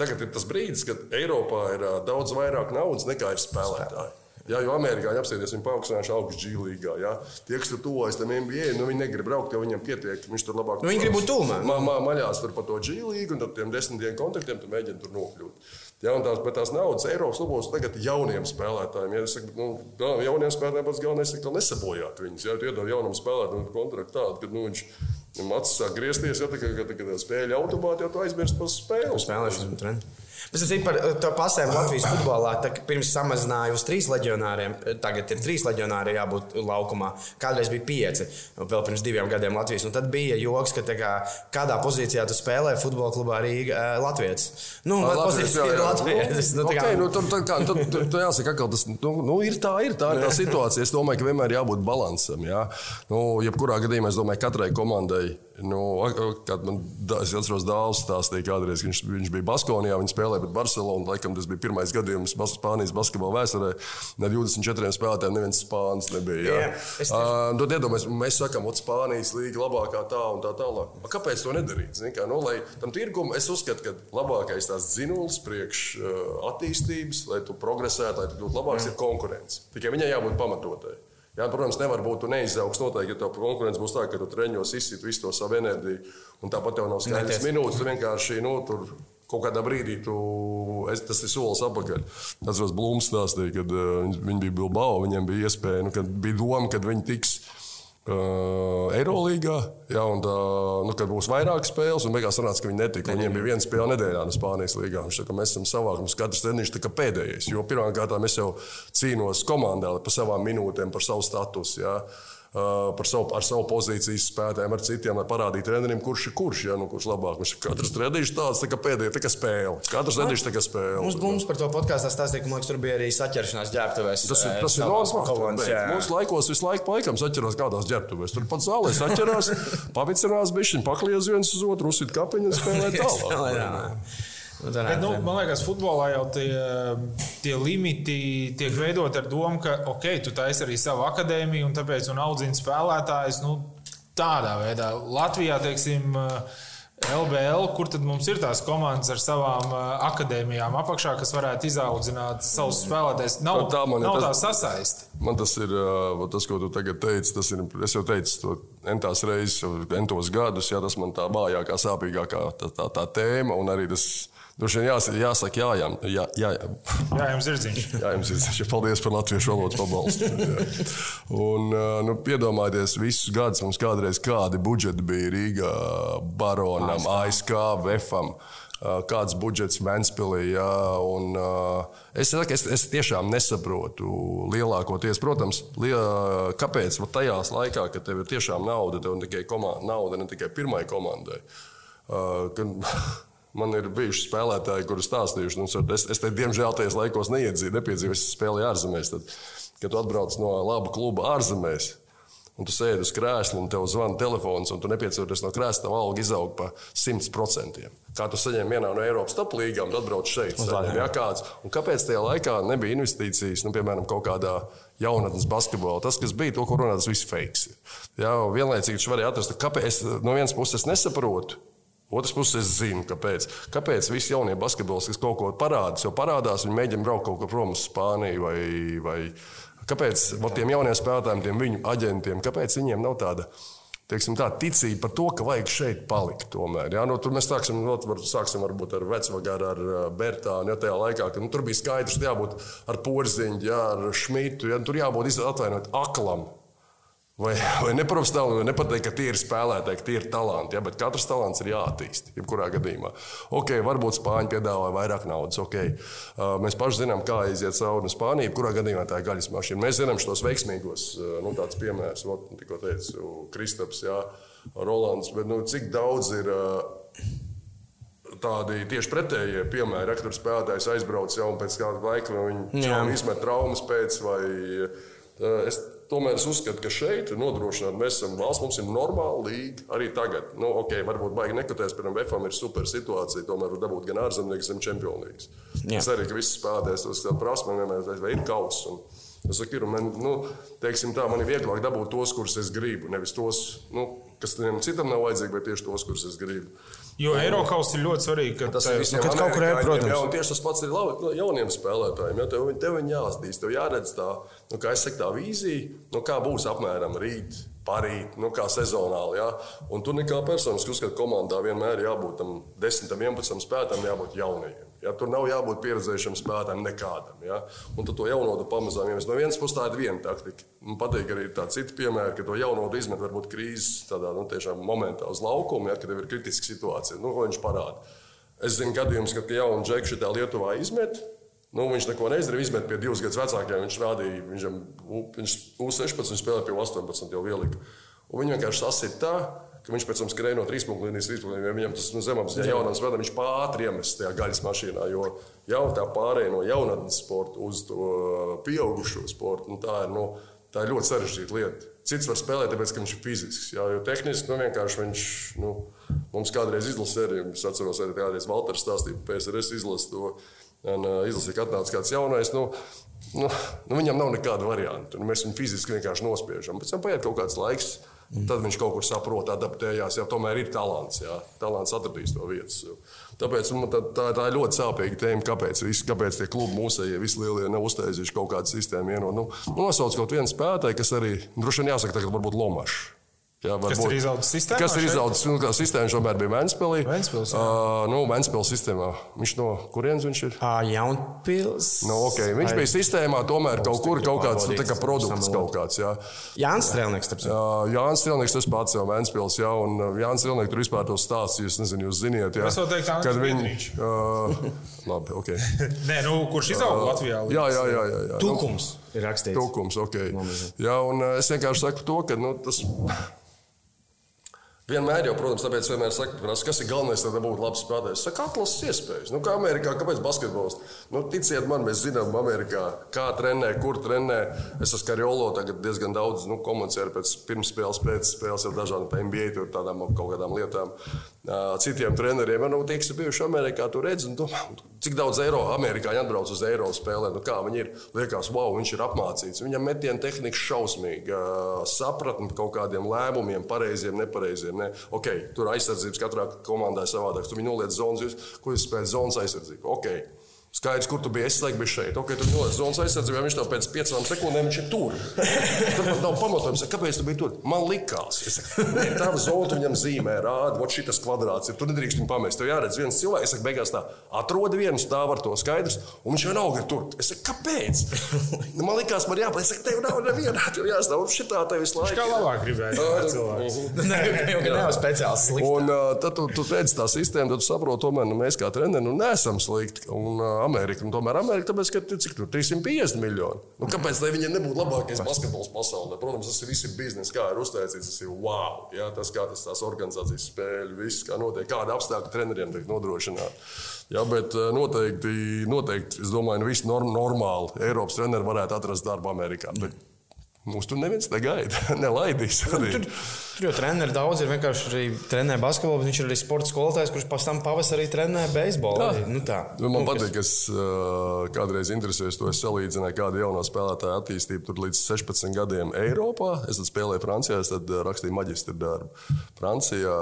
tagad ir tas brīdis, kad Eiropā ir daudz vairāk naudas nekā ir spēlētāji. Jā, jo amerikāņi apstāties, viņi paaugstinājuši augstu G līgā. Jā. Tie, kas tur tuvojas tam NBA, nu, viņi negrib braukt, jo viņiem pietiek. Viņš tur labāk Nu, viņi grib būt tuvumā. Ma, ma, maļās tur par to G līgu, un tad tiem desmit dienu kontaktiem tur mēģina tur nokļūt. Un tās, bet tās naudas Eiropas klubos tagad jauniem spēlētājiem. Ja, saku, nu, gal- jauniem spēlētājiem pats galvenais ir nesabojāt viņus. Tu iedod jaunam spēlētājam kontraktu tādu, ka nu, viņš acis sāk griezties, ja tā kā, kad, kad spēļu automāti, jau tu aizmirsti par spēli. Spēlēšanu treniņu. Bet es par eh, to pasēm Latvijas futbolā. Tā, pirms samazināja uz trīs leģionāriem, eh, tagad ir trīs leģionāri jābūt laukumā. Kādreiz bija pieci, vēl pirms diviem gadiem Latvijas. Un tad bija joks, ka kā, kādā pozīcijā tu spēlē futbola klubā Rīga eh, Latvijas. Nu, Ā, Latvijas, pozīcija jā, ir. Latvijas. Nu, Okay, nu, tur, tur, kā, tur, tur, tur jāsaka, ka tas nu, nu, ir tā, ir tā, ir tā situācija. Es domāju, ka vienmēr jābūt balansam. Jā. Nu, jebkurā gadījumā es domāju, ka katrai komandai. Nu, kad man, es atceros, Dārzs stāstīja, kādreiz viņš, viņš bija Baskonijā, viņš spēlēja pret Barcelonu. Laikam tas bija pirmais gadījums Bas- Spānijas basketbola vēsturē. Ne 24 spēlētājiem neviens spānis nebija. Jā. Jā, es Uh, tad iedomājieties, mēs sakām, ka Spānijas līnija labākā tā un tā tālāk. A, Kāpēc to nedarīt? Zini, kā, nu, lai tam tirgumam, es uzskatu, ka labākais tās dzinulis priekš uh, attīstības, lai tu progresētu, lai tu kļūtu labāks, ir konkurence. Tikai viņai jābūt pamatotai. Jā, protams, nevar būt, neizaugs noteikti, ja tev konkurence būs tā, ka tu treņos izsit visu to savu enerģiju, un tāpat tev nav skaidrs minūtes, tu vienkārši, nu, tur kaut kādā brīdī tu, es, tas ir solis atpakaļ. Tas bija Blūms stāstīja, kad uh, viņi bija Bilbao, viņiem bija iespēja, nu, kad bija doma, kad viņi tiks Uh, Eirolīgā, ja, un, uh, nu, kad būs vairāk spēles, un beigās sanāca, ka viņi netika. Viņiem bija viena spēle nedēļā no Spānijas līgā. Viņš, tā, mēs esam savākti, mums katrs treniņš tika pēdējais. Jo pirmkārt, es jau cīnos komandā par savām minūtēm, par savu statusu. Ja. Uh, par savu, ar savu pozīcijas spēlētājiem, ar citiem, lai parādītu trenerim, kurš ir kurš. Ja, nu, kurš labāk. Viņš katrs treniņš tāds tā kā pēdējais, tā kā spēle. Katrs treniņš tā kā spēle. Mums, mums par to podkāstā stāstīja, ka liekas, tur bija arī saķeršanās ģērbtuvēs. Tas ir, tas ir normāli. Mūsu laikos visu laiku laikam saķerās kādās ģērbtuvēs. Tur pat zālē saķerās, [laughs] pavicinās bišķiņu, pakliedz viens uz otru, uzsit kapiņu un spēlē [laughs] tālāk. Bet, nu, man liekas, futbolā jau tie, tie limiti tiek veidoti ar domu, ka, ok, tu taisi arī savu akadēmiju, un tāpēc un audzini spēlētājus nu, tādā veidā. Latvijā, teiksim, LBL, kur tad mums ir tās komandas ar savām akadēmijām apakšā, kas varētu izaudzināt savus spēlētājus? Nav, tā, nav tā sasaisti. Man tas ir tas, ko tu tagad teici. Tas ir, es jau teicu to entās reizes, entos gadus, ja tas man tā vājākā, sāpīgākā tā, tā, tā tēma un arī tas Droši vien jāsaka, jāsaka jā, jā, jā, jā. jā jums ir ziņš. jā, jums ir ziņš. Paldies par latviešu valodas pabalstu. un, nu, piedomājieties, visus gadus mums kādreiz kādi budžeti bija Rīgā, Baronam, ASK, VFam kāds budžets Vēnspīlī. Ja, un, es, es, es tiešām nesaprotu lielākoties, protams, liel, kāpēc tajās laikā, kad tev ir tiešām nauda, tev ne tikai komanda, nauda ne tikai pirmai komandai. Kad, Man ir bijuši spēlētāji, kurus stāstījuši, nu, es, es te, diemžēl tajos laikos neiedzīju, nepiedzīvoju, es spēlēju ārzemēs. Tad, kad tu atbrauc no laba kluba ārzemēs, un tu sēdi uz krēsla, un tev zvana telefons, un tu nepieciešams no krēsla, tev alga izaug pa 100%. Kā tu saņem vienā no Eiropas top līgām, tad atbrauc šeit. Saņem, ja, kāds. un kāpēc tajā laikā nebija investīcijas, nu, piemēram, kaut kādā jaunatnes basketbolā? Tas, kas bija, to, ko runā, tas viss fakes. Ja, vienlaicīgi viņš varēja atrast, kāpēc es no vienas puses nesaprotu Otrs puses, es zinu, kāpēc. Kāpēc visi jaunie basketbolisti, kas kaut ko parādās, jau parādās, viņi mēģina braukt kaut kur prom uz Spāniju vai, vai kāpēc tiem jauniem spēlētājiem, tiem viņu aģentiem, kāpēc viņiem nav tāda. Teiksim, tā ticība par to, ka vajag šeit palikt. Tomēr, ja? nu, tur mēs sāksim, not, var, sāksim varbūt ar Vecvagaru, ar Bertānu. Ja, tajā laikā, kad nu, tur bija skaidrs, ka jābūt ar Porziņu, ja, ar Šmitu. Ja, tur jābūt atvainot aklam. Vai, vai neprofesionāli, vai nepateikt, ka tie ir spēlētāji, ka tie ir talanti. Ja, bet katrs talants ir jāattīst. Jebkurā gadījumā. Ok, varbūt Spāņi piedāvā vairāk naudas. Okay. Uh, mēs paši zinām, kā iziet cauri Spānijai. Jebkurā gadījumā tā ir gaļas mašīna. Mēs zinām šos veiksmīgos uh, nu, piemērus. Nu, tikko teicu, Kristaps, jā, Rolands. Bet nu, cik daudz ir? Uh, tādi tieši pretējie piemēri. Rektor's spēlētājs aizbrauc jau un pēc kāda laika viņš izmet traumas pēc vai es Tomēr es uzskatu, ka šeit nodrošināt, mēs esam valsts, mums ir normāla līga arī tagad. Nu, ok, varbūt baigi nekotēs, piemēram, VFam ir super situācija, tomēr var dabūt gan ārzemnieks, gan čempionīgs. Es arī, ka visi spēlētājs tos prasmu, vienmēr ir kauss. Un, Es saku, ir, man, nu, teiksim tā, man ir vieglāk dabūt tos, kurus es gribu. Nevis tos, nu, kas citam nav vajadzīgi, bet tieši tos, kurus es gribu. Jo Eiropas ir ļoti svarīgi, ka tas ir visiem kaut kur ejot. Jā, un tieši tas pats ir labi, no, jauniem spēlētājiem. Ja, tev, tev viņi jāatzīst, tev jāredz tā, nu, kā es saku, tā vīzija, nu, kā būs apmēram rīt, parīt, nu, kā sezonāli. Ja. Un tu nekā personiski uzskati, ka komandā vienmēr jābūt tam 10, 11 spēlētājiem, jābūt jaunajiem. Ja, tur nav jābūt pieredzējušam spēlētājam nekādam. Ja? Un tad to jaunotu pamazām ievies. No vienas puses tā ir viena taktika. Man patīk arī tā cita piemēra, ka to jaunotu izmet varbūt krīzes tādā nu, momentā uz laukuma, ja, kad ir kritiska situācija. Nu, ko viņš parāda? Es zinu gadījumus, kad jaunu džekšu šitā Lietuvā izmet. Nu, viņš neko neizdarīja, izmet pie divus gadus vecākiem. Viņš rādīja, viņam, viņš U16 spēlēja pie 18 jau ielika. Un viņi vienkārši sasita tā, ka viņš pēc tam skrēja no trīs punktu līnijas, līnijas. Viņam tas nu, zemapziņā jaunam spēlētājam viņš pātri iemests tajā gaļas mašīnā. Jo jau tā pārējai no jaunatnes sporta uz to pieaugušo sportu, nu, tā, ir, nu, tā ir ļoti sarežģīta lieta. Cits var spēlēt, tāpēc, ka viņš ir fizisks. Jā, jo tehniski nu, vienkārši viņš nu, mums kādreiz izlasīja, arī es atceros, arī kādreiz Valters stāstīja, PSRS izlasīja. Un, uh, izlasīja, ka atnāca kāds jaunais. Nu, nu, nu, viņam nav nekāda varianta. Nu, mēs viņu fiziski vienkārši nospiežam. Pēc tam paiet kaut kāds laiks. Mm. Tad viņš kaut kur saprot, adaptējās. Jā, tomēr ir talants. Jā. Talants atradīs to vietu. Tāpēc man, tā, tā, tā ir ļoti sāpīga tēma, kāpēc, visi, kāpēc tie klubi mūsējie, visi lielie, nav uztaisījuši kaut kādu sistēmu. Nu, nu, nosauc kaut vienu spēlētāju, kas arī droši vien jāsaka, ka varbūt Lomašs. Jā, Kas ir izaudzis sistēmā? Kas ir izaudzis? Nu, sistēma šobrīd bija Vēnspēlī. Ventspils, jā. uh, nu, Vēnspils sistēmā. Viņš no kurienes viņš ir? Ā, Jaunpils. Nu, okay. Viņš Vai- bija sistēmā, tomēr kaut kur kaut kāds nu, kā produkts kaut kāds. Jā. Jānis Strēlnieks. Uh, Jānis Strēlnieks, tas pats jau Vēnspils, jā, un uh, Jānis Strēlnieks tur vispār to stāstīja, es nezinu, jūs ziniet, jā. Teiktu, kad viņi... Uh, labi, ok. [laughs] Nē, nu, kurš izauga Latvijā? Jā, jā, jā. jā, jā. Nu, Tukums ir rakstīts. Tukums, ok. Jā, un uh, es vienkārši saku to, ka nu, tas. Vienmēr jau, protams, tāpēc vienmēr saka, prasa, kas ir galvenais, lai būtu labs spēlētājs. Saka, atlases iespējas. Nu, kā Amerikā, kāpēc basketbols? Nu, ticiet man, mēs zinām, Amerikā, kā trenē, kur trenē. Es esmu Karjolo tagad diezgan daudz nu, komunicēju pēc pirmsspēles, pēcspēles ar dažādām NBA, tur tādām kaut kādām lietām. Citiem treneriem, nu, tie, kas ir bijuši Amerikā, tur redz, un, tu, cik daudz eiro amerikāņi atbrauc uz eiro spēlē. Nu, kā viņi ir? Liekas, wow, viņš ir apmācīts. Viņam metiena tehnika šausmīga, sapratne kaut kādiem lēmumiem, pareiziem, nepareiziem. Ne? Okay, tur aizsardzības katrā komandā ir savādāk. Tu viņu noliec zonas, jūs- ko jūs spēlējat zonas aizsardzību. Okay. Skaidrs, kur tu biji. Es laikam biju šeit. Okay, tur noliec zonas aizsardzībā. Viņš tev pēc piecām sekundēm viņš ir tur. [laughs] Tur pat nav pamatojums, kāpēc tu biji tur. Man likās, ka tā zona viņam zīmē, rāda, ka šis kvadrāts ir. Tu nedrīkst viņu pamest. Tev jāredz viens cilvēks, es saku, beigās tā atrod vienu stāvu ar to skaidrs, un viņš vienalga ir tur. Es saku, kāpēc? Nu, [laughs] man likās, man. Es saku, tev nav nevienā, tev jāstāv un šitā tev visu laiku. Kā labāk gribēja [laughs] mhm. Nē, jau gan nav speciāls slikts. Un tad tu, tu redzi tā sistēmu, tad tu saproti, tomēr nu, mēs kā treneri nu, neesam slikti. Un uh, Amerika, nu, tomēr Amerika, tāpēc, ka cik tur 350 miljoni. Nu, kāpēc lai viņiem nebūtu labākais basketbols pasaulē? Protams, tas ir visi biznesa, kā ir uztaisīts, tas ir wow. Jā, tas kā tas tās organizācijas spēļu, viss, kā notiek, kāda apstākļa treneriem tiek nodrošināta. Jā, bet uh, noteikti, noteikti, es domāju, nu, visi norm, normāli Eiropas treneri varētu atrast darbu Amerikā. Bet Mums tur neviens negaida, [laughs] nelaidīs. Arī. Tur, tur jau treneri daudz ir vienkārši arī trenē basketbolu, bet viņš ir arī sporta skolotājs, kurš pēc tam pavasarī trenē beisbolu. Nu, tā. Nu, man Nu, patīk, ka es uh, kādreiz interesējos to. Es salīdzināju, kāda jaunā spēlētāja attīstība tur līdz 16 gadiem Eiropā. Es spēlēju Francijā, es tad rakstīju maģistra darbu. Francijā,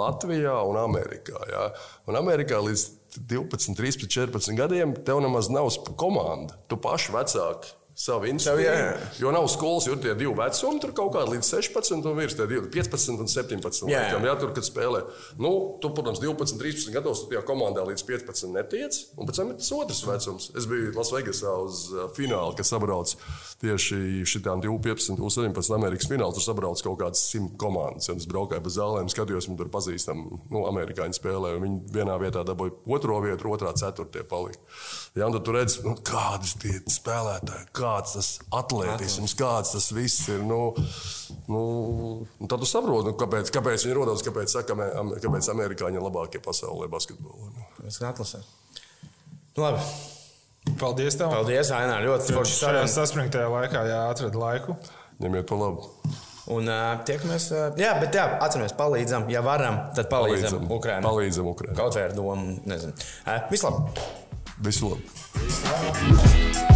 Latvijā un Amerikā. Ja? Un Amerikā līdz 12, 13, 14 gadiem tev nemaz nav komanda. Tu paši vecāki. Savu institūciju. Jo nav skolas, jo tie divi vecumi tur kaut kādi līdz 16, un virs tie divi 15 un 17. Jā, laikam, jā, tur, kad spēlē. Nu, tu, protams, 12, 13 gados tu tajā komandā līdz 15 netiec, un pēc tam ir tas otrs vecums. Es biju Lasvegasā uz uh, finālu, kad sabrauc tieši šitām 15, 17 Amerikas finālā. Tur sabrauc kaut kādas simt komandas. Un es braukāju pa zālēm, skatījos, un tur pazīstam, nu, amerikāņu spēlē. un Viņi vienā vietā dabūja otro vietu, otrā ceturtajā palika. Jā, un tad tu redz, nu, kādas tie spēlētāji, kāds tas atlētisms, kāds tas viss ir. Nu, nu, tad tu saproti, nu, kāpēc, kāpēc viņi rodas, kāpēc, saka, kāpēc amerikāņi ir labākie pasaulē basketbolā. Nu. Es atlasē. Nu, labi. Paldies tev! Paldies, Ainā. Ļoti forši Šajā saruna. saspringtajā laikā jāatrada laiku. Ņemiet pa labu. Un uh, tiekamies. Uh, jā, bet jā, atceramies, palīdzam. Ja varam, tad palīdzam, palīdzam Ukraiņai. Palīdzam Ukraiņai. Kaut vai ar domu, nezinu. Uh, Vislabāk! Весело. Весело.